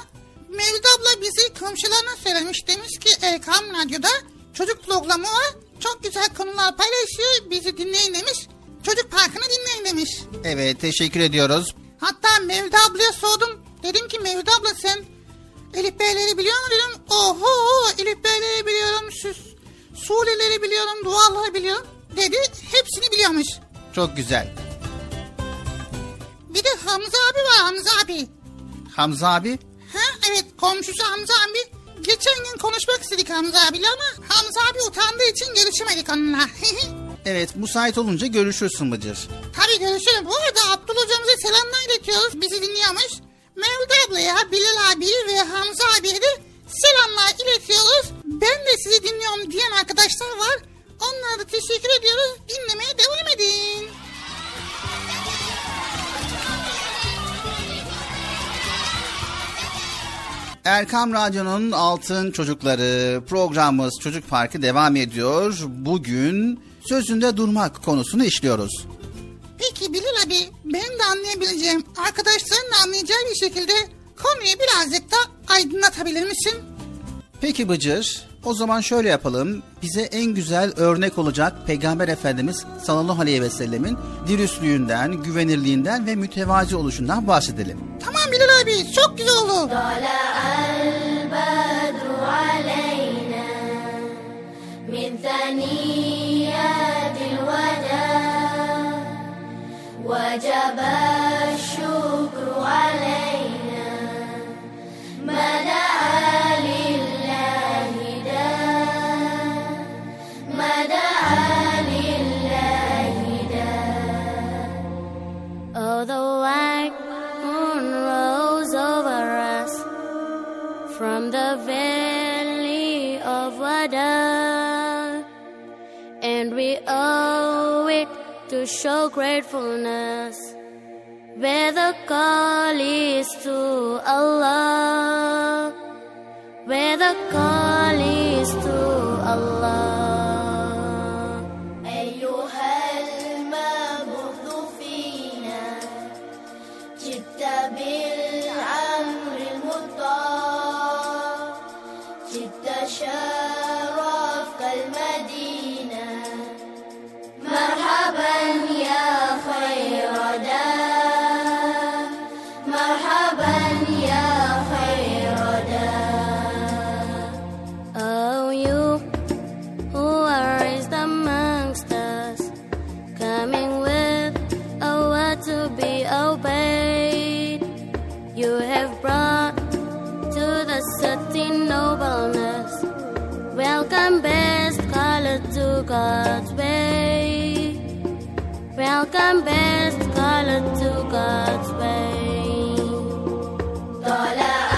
Mevlüt abla bizi komşularına söylemiş. Demiş ki Erkam Radyo'da çocuk programı var. Çok güzel konular paylaşıyor. Bizi dinleyin demiş. Çocuk parkını dinleyin demiş. Evet teşekkür ediyoruz. Hatta Mevlüt ablaya sordum. Dedim ki Mevlüt abla sen Elif Beyleri biliyor musun dedim. Oho Elif Beyleri biliyorum. Süs, Sureleri biliyorum. Duaları biliyorum. Dedi hepsini biliyormuş. Çok güzel. Bir de Hamza abi var Hamza abi. Hamza abi Ha evet komşusu Hamza abi. Geçen gün konuşmak istedik Hamza abiyle ama Hamza abi utandığı için görüşemedik onunla. evet müsait olunca görüşürsün Bıcır. Tabii görüşelim. Bu arada Abdullah hocamıza selamlar iletiyoruz. Bizi dinliyormuş. Mevlüt ablaya, Bilal abi ve Hamza abiye de selamlar iletiyoruz. Ben de sizi dinliyorum diyen arkadaşlar var. Onlara da teşekkür ediyoruz. Dinlemeye devam edin. Erkam Radyo'nun Altın Çocukları programımız Çocuk Parkı devam ediyor. Bugün sözünde durmak konusunu işliyoruz. Peki Bilal abi ben de anlayabileceğim, arkadaşların da anlayacağı bir şekilde konuyu birazcık da aydınlatabilir misin? Peki Bıcır, o zaman şöyle yapalım. Bize en güzel örnek olacak Peygamber Efendimiz sallallahu aleyhi ve sellemin dürüstlüğünden, güvenirliğinden ve mütevazi oluşundan bahsedelim. Tamam Bilal abi çok güzel oldu. من ثنيات الوداع وجب الشكر علينا ما Oh, the white moon rose over us from the valley of Wada, and we owe it to show gratefulness. Where the call is to Allah, where the call is to Allah. globalness. Welcome, best color to God's way. Welcome, best color to God's way. Dollar.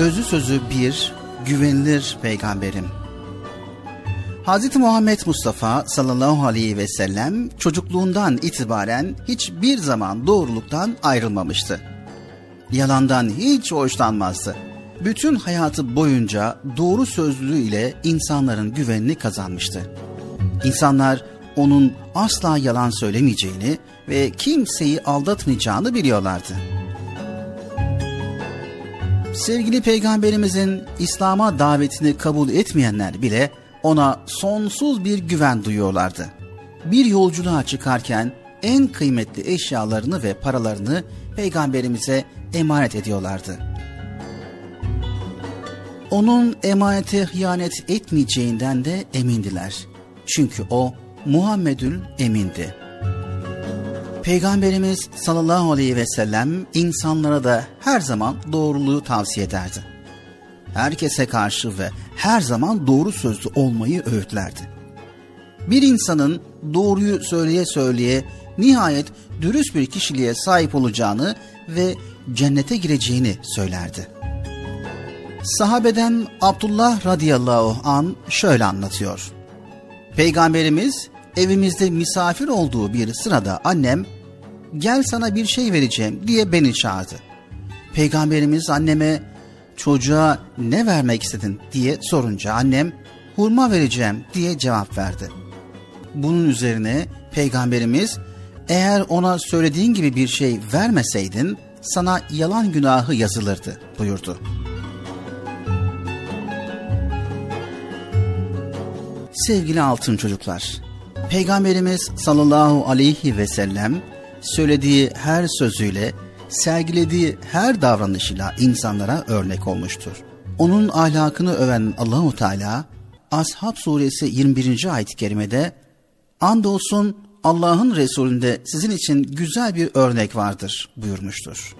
Özü sözü bir, güvenilir peygamberim. Hz. Muhammed Mustafa sallallahu aleyhi ve sellem çocukluğundan itibaren hiçbir zaman doğruluktan ayrılmamıştı. Yalandan hiç hoşlanmazdı. Bütün hayatı boyunca doğru sözlülüğü ile insanların güvenini kazanmıştı. İnsanlar onun asla yalan söylemeyeceğini ve kimseyi aldatmayacağını biliyorlardı. Sevgili peygamberimizin İslam'a davetini kabul etmeyenler bile ona sonsuz bir güven duyuyorlardı. Bir yolculuğa çıkarken en kıymetli eşyalarını ve paralarını peygamberimize emanet ediyorlardı. Onun emanete hıyanet etmeyeceğinden de emindiler. Çünkü o Muhammedül Emin'di. Peygamberimiz sallallahu aleyhi ve sellem insanlara da her zaman doğruluğu tavsiye ederdi. Herkese karşı ve her zaman doğru sözlü olmayı öğütlerdi. Bir insanın doğruyu söyleye söyleye nihayet dürüst bir kişiliğe sahip olacağını ve cennete gireceğini söylerdi. Sahabeden Abdullah radıyallahu an şöyle anlatıyor. Peygamberimiz evimizde misafir olduğu bir sırada annem gel sana bir şey vereceğim diye beni çağırdı. Peygamberimiz anneme çocuğa ne vermek istedin diye sorunca annem hurma vereceğim diye cevap verdi. Bunun üzerine peygamberimiz eğer ona söylediğin gibi bir şey vermeseydin sana yalan günahı yazılırdı buyurdu. Sevgili altın çocuklar, Peygamberimiz sallallahu aleyhi ve sellem söylediği her sözüyle, sergilediği her davranışıyla insanlara örnek olmuştur. Onun ahlakını öven Allahu Teala Ashab suresi 21. ayet-i kerimede andolsun Allah'ın Resulünde sizin için güzel bir örnek vardır buyurmuştur.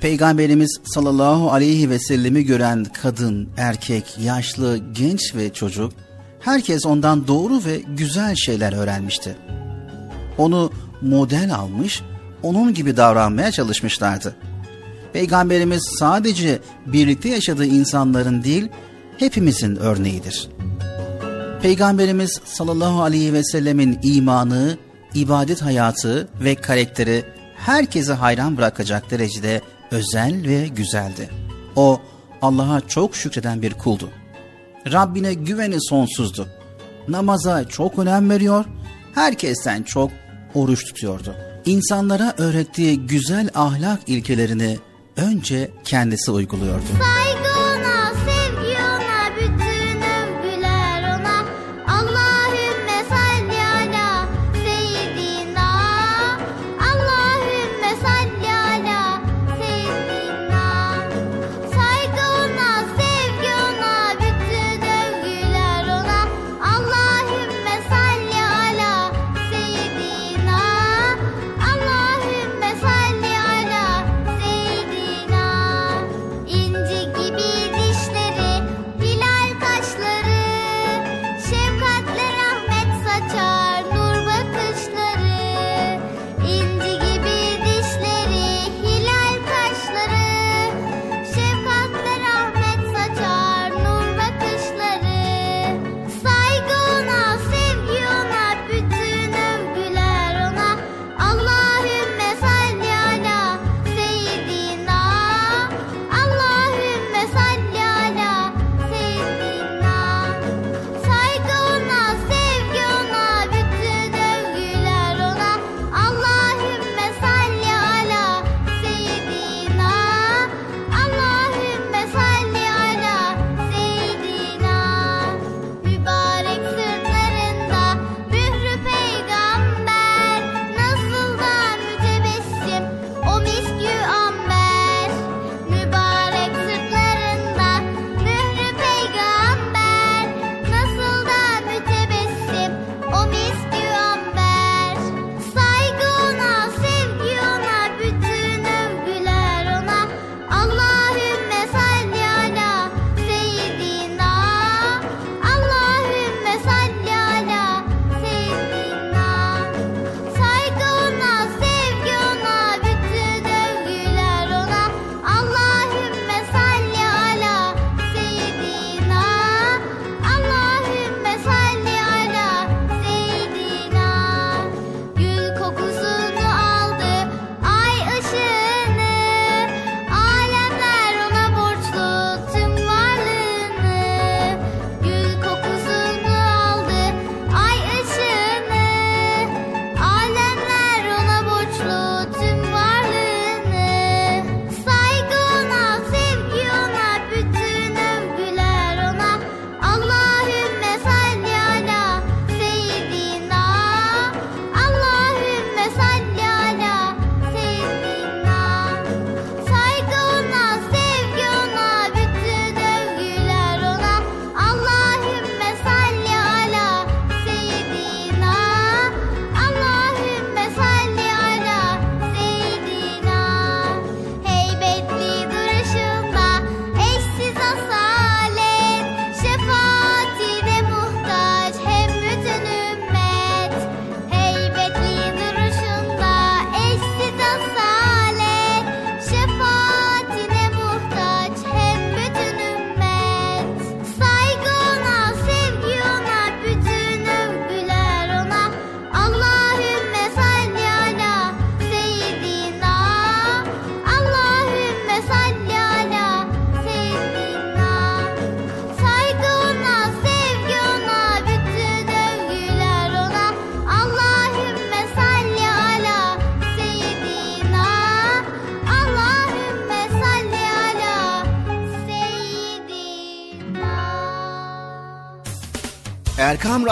Peygamberimiz sallallahu aleyhi ve sellemi gören kadın, erkek, yaşlı, genç ve çocuk herkes ondan doğru ve güzel şeyler öğrenmişti. Onu model almış, onun gibi davranmaya çalışmışlardı. Peygamberimiz sadece birlikte yaşadığı insanların değil, hepimizin örneğidir. Peygamberimiz sallallahu aleyhi ve sellemin imanı, ibadet hayatı ve karakteri herkese hayran bırakacak derecede özel ve güzeldi. O Allah'a çok şükreden bir kuldu. Rabbine güveni sonsuzdu. Namaza çok önem veriyor, herkesten çok oruç tutuyordu. İnsanlara öğrettiği güzel ahlak ilkelerini önce kendisi uyguluyordu. Saygı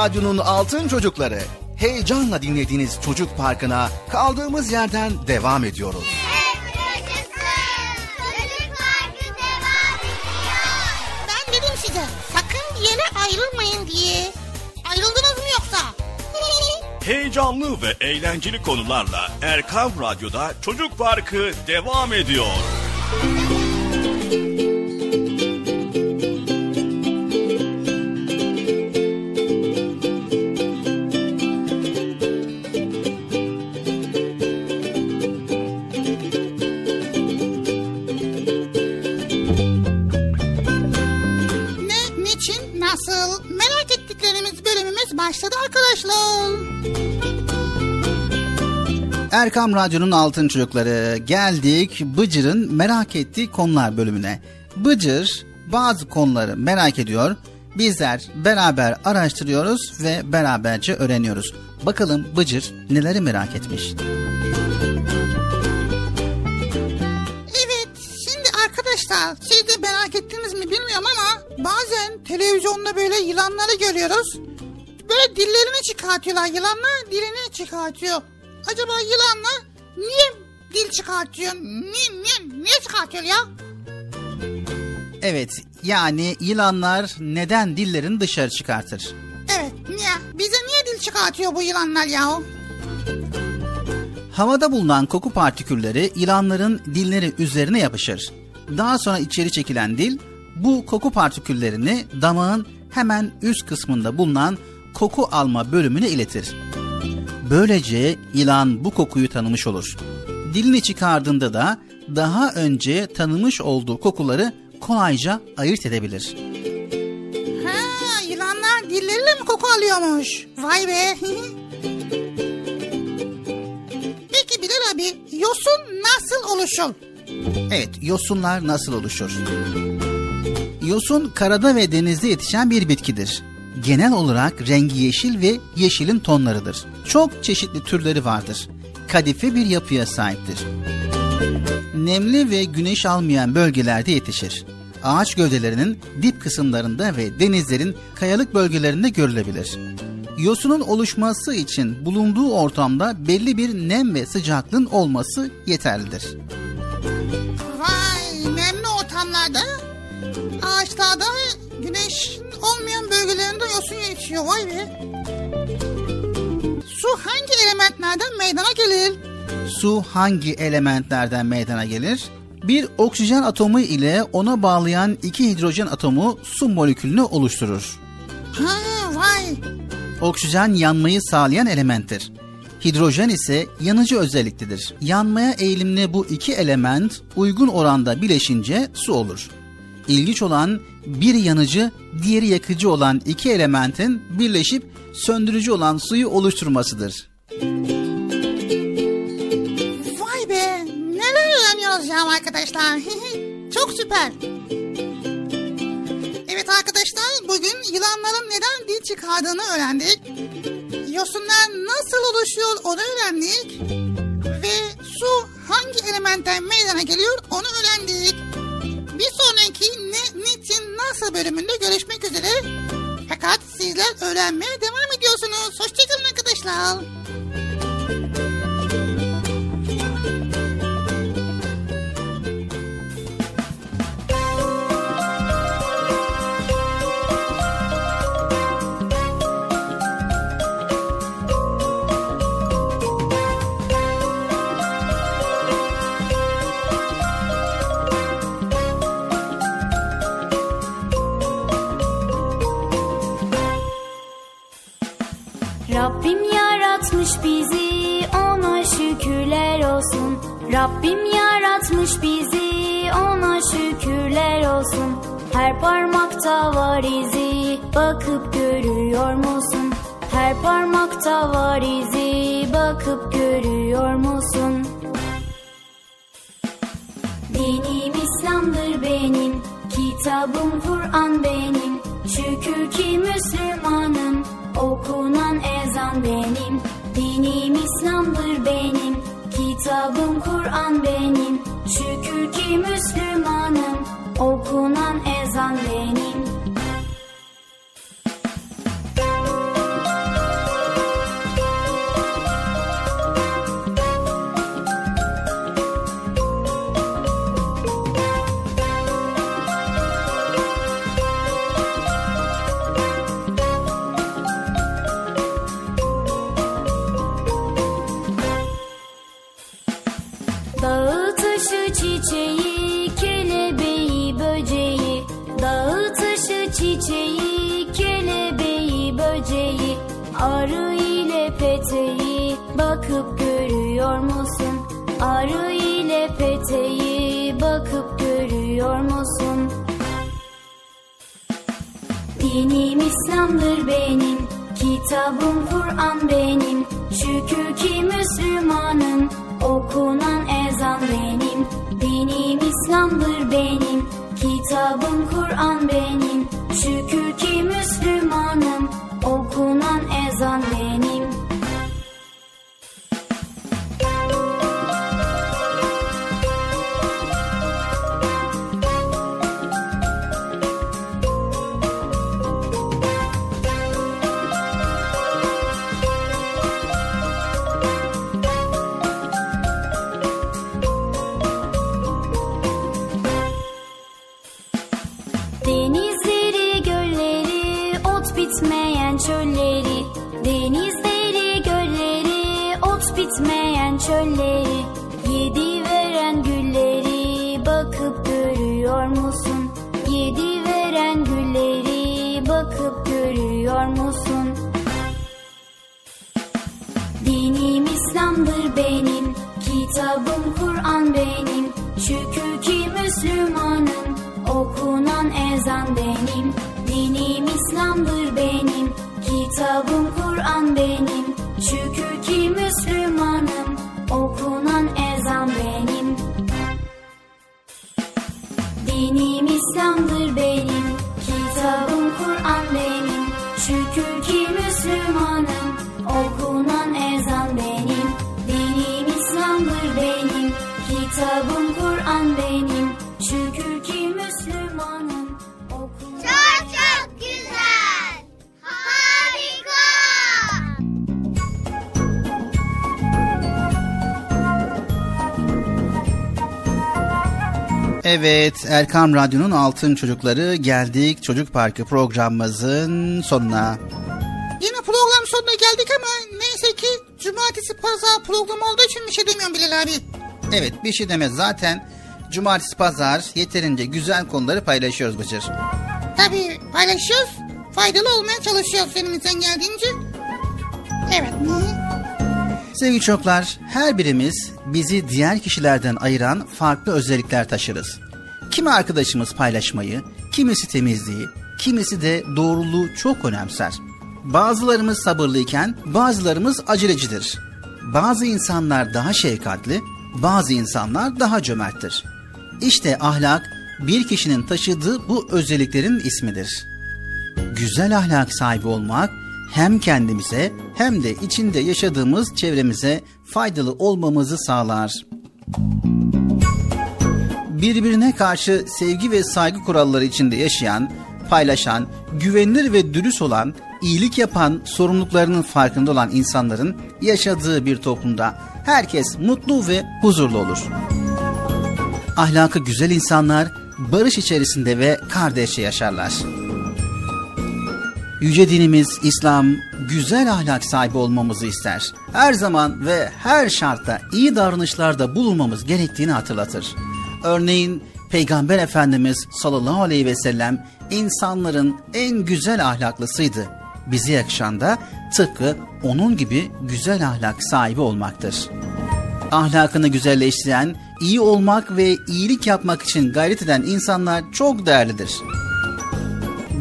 Radyo'nun Altın Çocukları. Heyecanla dinlediğiniz Çocuk Parkı'na kaldığımız yerden devam ediyoruz. Ben dedim size sakın bir yere ayrılmayın diye. Ayrıldınız mı yoksa? Heyecanlı ve eğlenceli konularla Erkan Radyo'da Çocuk Parkı devam ediyor. Erkam Radyo'nun Altın Çocukları geldik Bıcır'ın merak ettiği konular bölümüne. Bıcır bazı konuları merak ediyor. Bizler beraber araştırıyoruz ve beraberce öğreniyoruz. Bakalım Bıcır neleri merak etmiş. Evet, şimdi arkadaşlar siz de merak ettiniz mi bilmiyorum ama bazen televizyonda böyle yılanları görüyoruz. Böyle dillerini çıkartıyorlar yılanlar dilini çıkartıyor. Acaba yılanlar niye dil çıkartıyor? Niye, niye, niye çıkartıyor ya? Evet yani yılanlar neden dillerini dışarı çıkartır? Evet niye? Bize niye dil çıkartıyor bu yılanlar ya? Havada bulunan koku partikülleri yılanların dilleri üzerine yapışır. Daha sonra içeri çekilen dil bu koku partiküllerini damağın hemen üst kısmında bulunan koku alma bölümüne iletir. Böylece yılan bu kokuyu tanımış olur. Dilini çıkardığında da daha önce tanımış olduğu kokuları kolayca ayırt edebilir. Ha yılanlar dilleriyle mi koku alıyormuş? Vay be. Peki Bilal abi yosun nasıl oluşur? Evet, yosunlar nasıl oluşur? Yosun karada ve denizde yetişen bir bitkidir. Genel olarak rengi yeşil ve yeşilin tonlarıdır. Çok çeşitli türleri vardır. Kadife bir yapıya sahiptir. Nemli ve güneş almayan bölgelerde yetişir. Ağaç gövdelerinin dip kısımlarında ve denizlerin kayalık bölgelerinde görülebilir. Yosunun oluşması için bulunduğu ortamda belli bir nem ve sıcaklığın olması yeterlidir. Vay nemli ortamlarda ağaçlarda güneş olmayan bölgelerinde yosun yetişiyor vay be. Su hangi elementlerden meydana gelir? Su hangi elementlerden meydana gelir? Bir oksijen atomu ile ona bağlayan iki hidrojen atomu su molekülünü oluşturur. Ha vay. Oksijen yanmayı sağlayan elementtir. Hidrojen ise yanıcı özelliklidir. Yanmaya eğilimli bu iki element uygun oranda bileşince su olur. İlginç olan biri yanıcı, diğeri yakıcı olan iki elementin birleşip söndürücü olan suyu oluşturmasıdır. Vay be neler öğreniyoruz ya arkadaşlar. Çok süper. Evet arkadaşlar bugün yılanların neden dil çıkardığını öğrendik. Yosunlar nasıl oluşuyor onu öğrendik. Ve su hangi elementten meydana geliyor onu öğrendik. Bir sonraki ne, niçin, nasıl bölümünde görüşmek üzere. Fakat sizler öğrenmeye devam ediyorsunuz. Hoşçakalın arkadaşlar. Her parmakta var izi bakıp görüyor musun? Her parmakta var izi bakıp görüyor musun? Dinim İslam'dır benim, kitabım Kur'an benim. Şükür ki Müslümanım, okunan ezan benim. Dinim İslam'dır benim, kitabım Kur'an benim. Şükür ki Müslümanım, okunan ezan benim. İslam'dır benim, kitabım Kur'an benim. Şükür ki Müslümanım, okunan ezan benim. Dinim İslam'dır benim, kitabım Kur'an benim. Kur'an Evet Erkam Radyo'nun Altın Çocukları geldik Çocuk Parkı programımızın sonuna. Yine program sonuna geldik ama neyse ki cumartesi pazar program olduğu için bir şey demiyorum Bilal abi. Evet bir şey demez zaten cumartesi pazar yeterince güzel konuları paylaşıyoruz Bıcır. Tabii paylaşıyoruz. Faydalı olmaya çalışıyoruz elimizden geldiğince. Evet. Sevgili çocuklar, her birimiz bizi diğer kişilerden ayıran farklı özellikler taşırız. Kimi arkadaşımız paylaşmayı, kimisi temizliği, kimisi de doğruluğu çok önemser. Bazılarımız sabırlıyken bazılarımız acelecidir. Bazı insanlar daha şefkatli, bazı insanlar daha cömerttir. İşte ahlak bir kişinin taşıdığı bu özelliklerin ismidir. Güzel ahlak sahibi olmak hem kendimize hem de içinde yaşadığımız çevremize faydalı olmamızı sağlar. Birbirine karşı sevgi ve saygı kuralları içinde yaşayan, paylaşan, güvenilir ve dürüst olan, iyilik yapan, sorumluluklarının farkında olan insanların yaşadığı bir toplumda herkes mutlu ve huzurlu olur. Ahlakı güzel insanlar barış içerisinde ve kardeşçe yaşarlar. Yüce dinimiz İslam güzel ahlak sahibi olmamızı ister. Her zaman ve her şartta iyi davranışlarda bulunmamız gerektiğini hatırlatır. Örneğin Peygamber Efendimiz sallallahu aleyhi ve sellem insanların en güzel ahlaklısıydı. Bize yakışan da tıpkı onun gibi güzel ahlak sahibi olmaktır. Ahlakını güzelleştiren, iyi olmak ve iyilik yapmak için gayret eden insanlar çok değerlidir.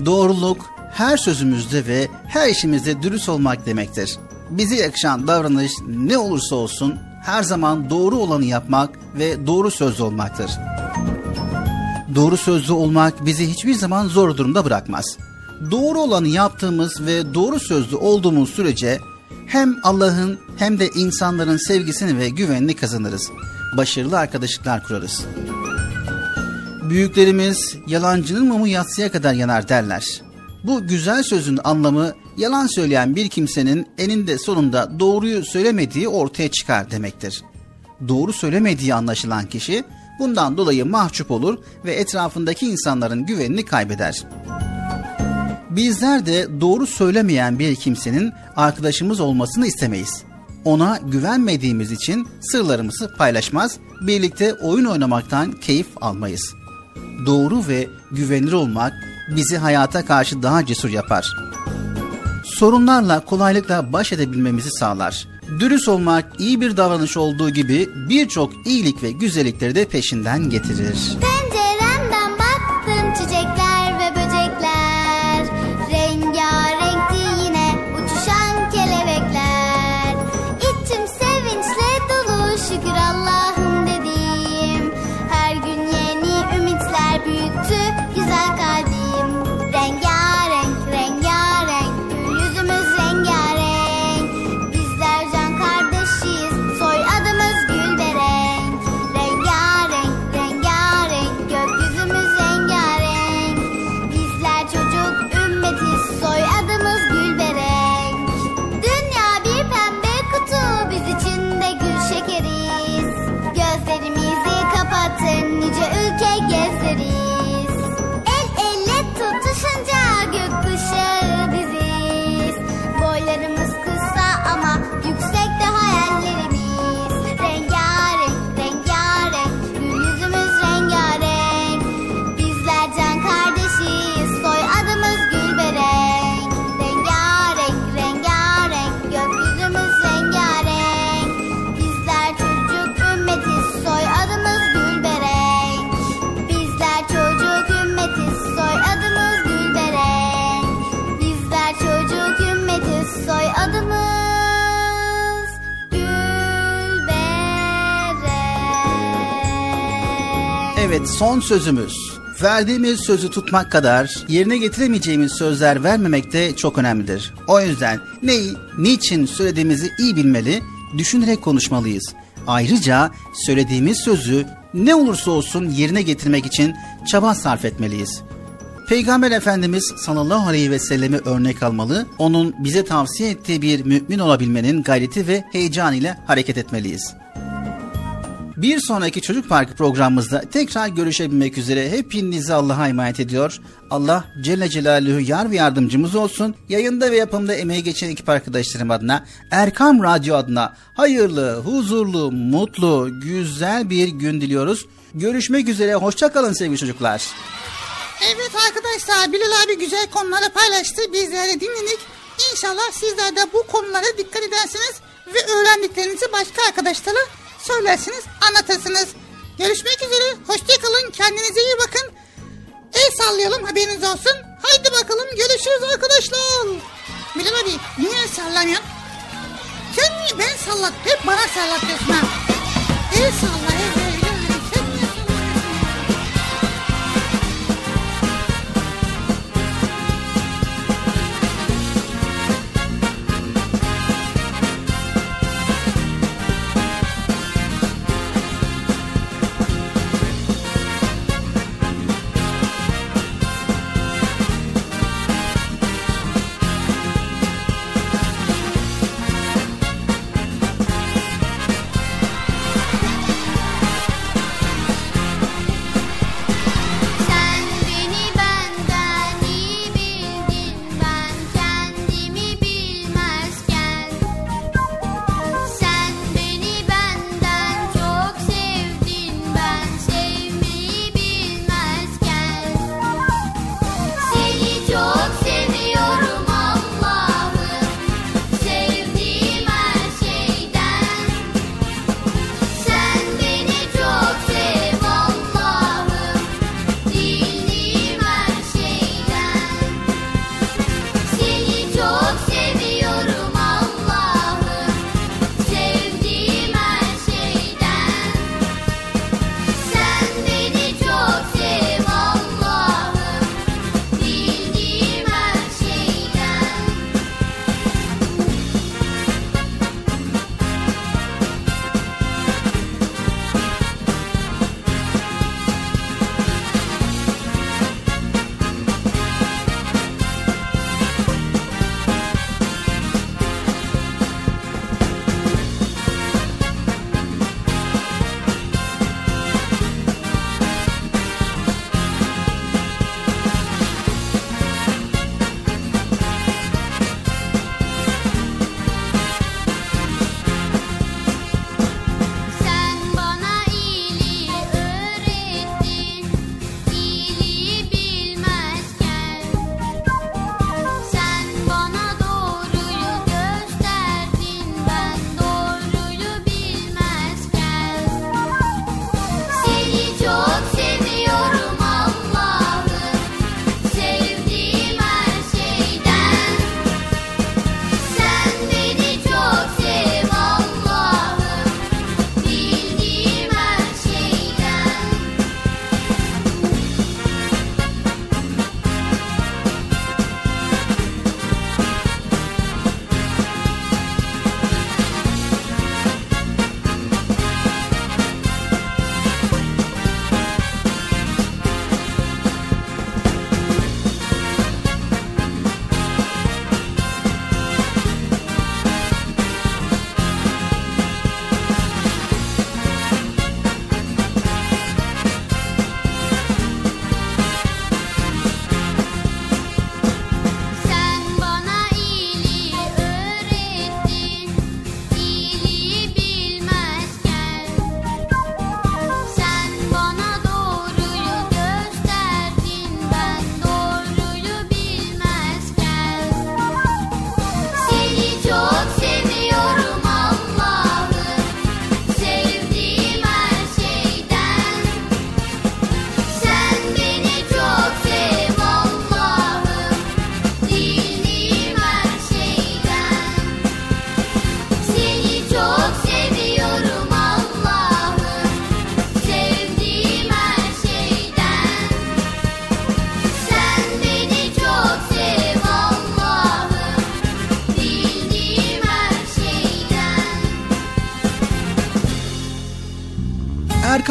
Doğruluk, her sözümüzde ve her işimizde dürüst olmak demektir. Bize yakışan davranış ne olursa olsun her zaman doğru olanı yapmak ve doğru sözlü olmaktır. Doğru sözlü olmak bizi hiçbir zaman zor durumda bırakmaz. Doğru olanı yaptığımız ve doğru sözlü olduğumuz sürece hem Allah'ın hem de insanların sevgisini ve güvenini kazanırız. Başarılı arkadaşlıklar kurarız. Büyüklerimiz yalancının mumu yatsıya kadar yanar derler. Bu güzel sözün anlamı yalan söyleyen bir kimsenin eninde sonunda doğruyu söylemediği ortaya çıkar demektir. Doğru söylemediği anlaşılan kişi bundan dolayı mahcup olur ve etrafındaki insanların güvenini kaybeder. Bizler de doğru söylemeyen bir kimsenin arkadaşımız olmasını istemeyiz. Ona güvenmediğimiz için sırlarımızı paylaşmaz, birlikte oyun oynamaktan keyif almayız. Doğru ve güvenilir olmak bizi hayata karşı daha cesur yapar. Sorunlarla kolaylıkla baş edebilmemizi sağlar. Dürüst olmak iyi bir davranış olduğu gibi birçok iyilik ve güzellikleri de peşinden getirir. Penceremden son sözümüz. Verdiğimiz sözü tutmak kadar yerine getiremeyeceğimiz sözler vermemek de çok önemlidir. O yüzden neyi, niçin söylediğimizi iyi bilmeli, düşünerek konuşmalıyız. Ayrıca söylediğimiz sözü ne olursa olsun yerine getirmek için çaba sarf etmeliyiz. Peygamber Efendimiz sallallahu aleyhi ve sellemi örnek almalı, onun bize tavsiye ettiği bir mümin olabilmenin gayreti ve heyecanı ile hareket etmeliyiz. Bir sonraki Çocuk Parkı programımızda tekrar görüşebilmek üzere hepinizi Allah'a emanet ediyor. Allah Celle Celaluhu yar ve yardımcımız olsun. Yayında ve yapımda emeği geçen ekip arkadaşlarım adına, Erkam Radyo adına hayırlı, huzurlu, mutlu, güzel bir gün diliyoruz. Görüşmek üzere, hoşça kalın sevgili çocuklar. Evet arkadaşlar Bilal abi güzel konuları paylaştı. Bizler de dinledik. İnşallah sizler de bu konulara dikkat edersiniz ve öğrendiklerinizi başka arkadaşlara söylersiniz, anlatırsınız. Görüşmek üzere. Hoşçakalın. Kendinize iyi bakın. El sallayalım haberiniz olsun. Haydi bakalım görüşürüz arkadaşlar. Bilal abi niye el sallamıyorsun? Sen niye ben sallat? Hep bana sallatıyorsun ha. El salla el. el,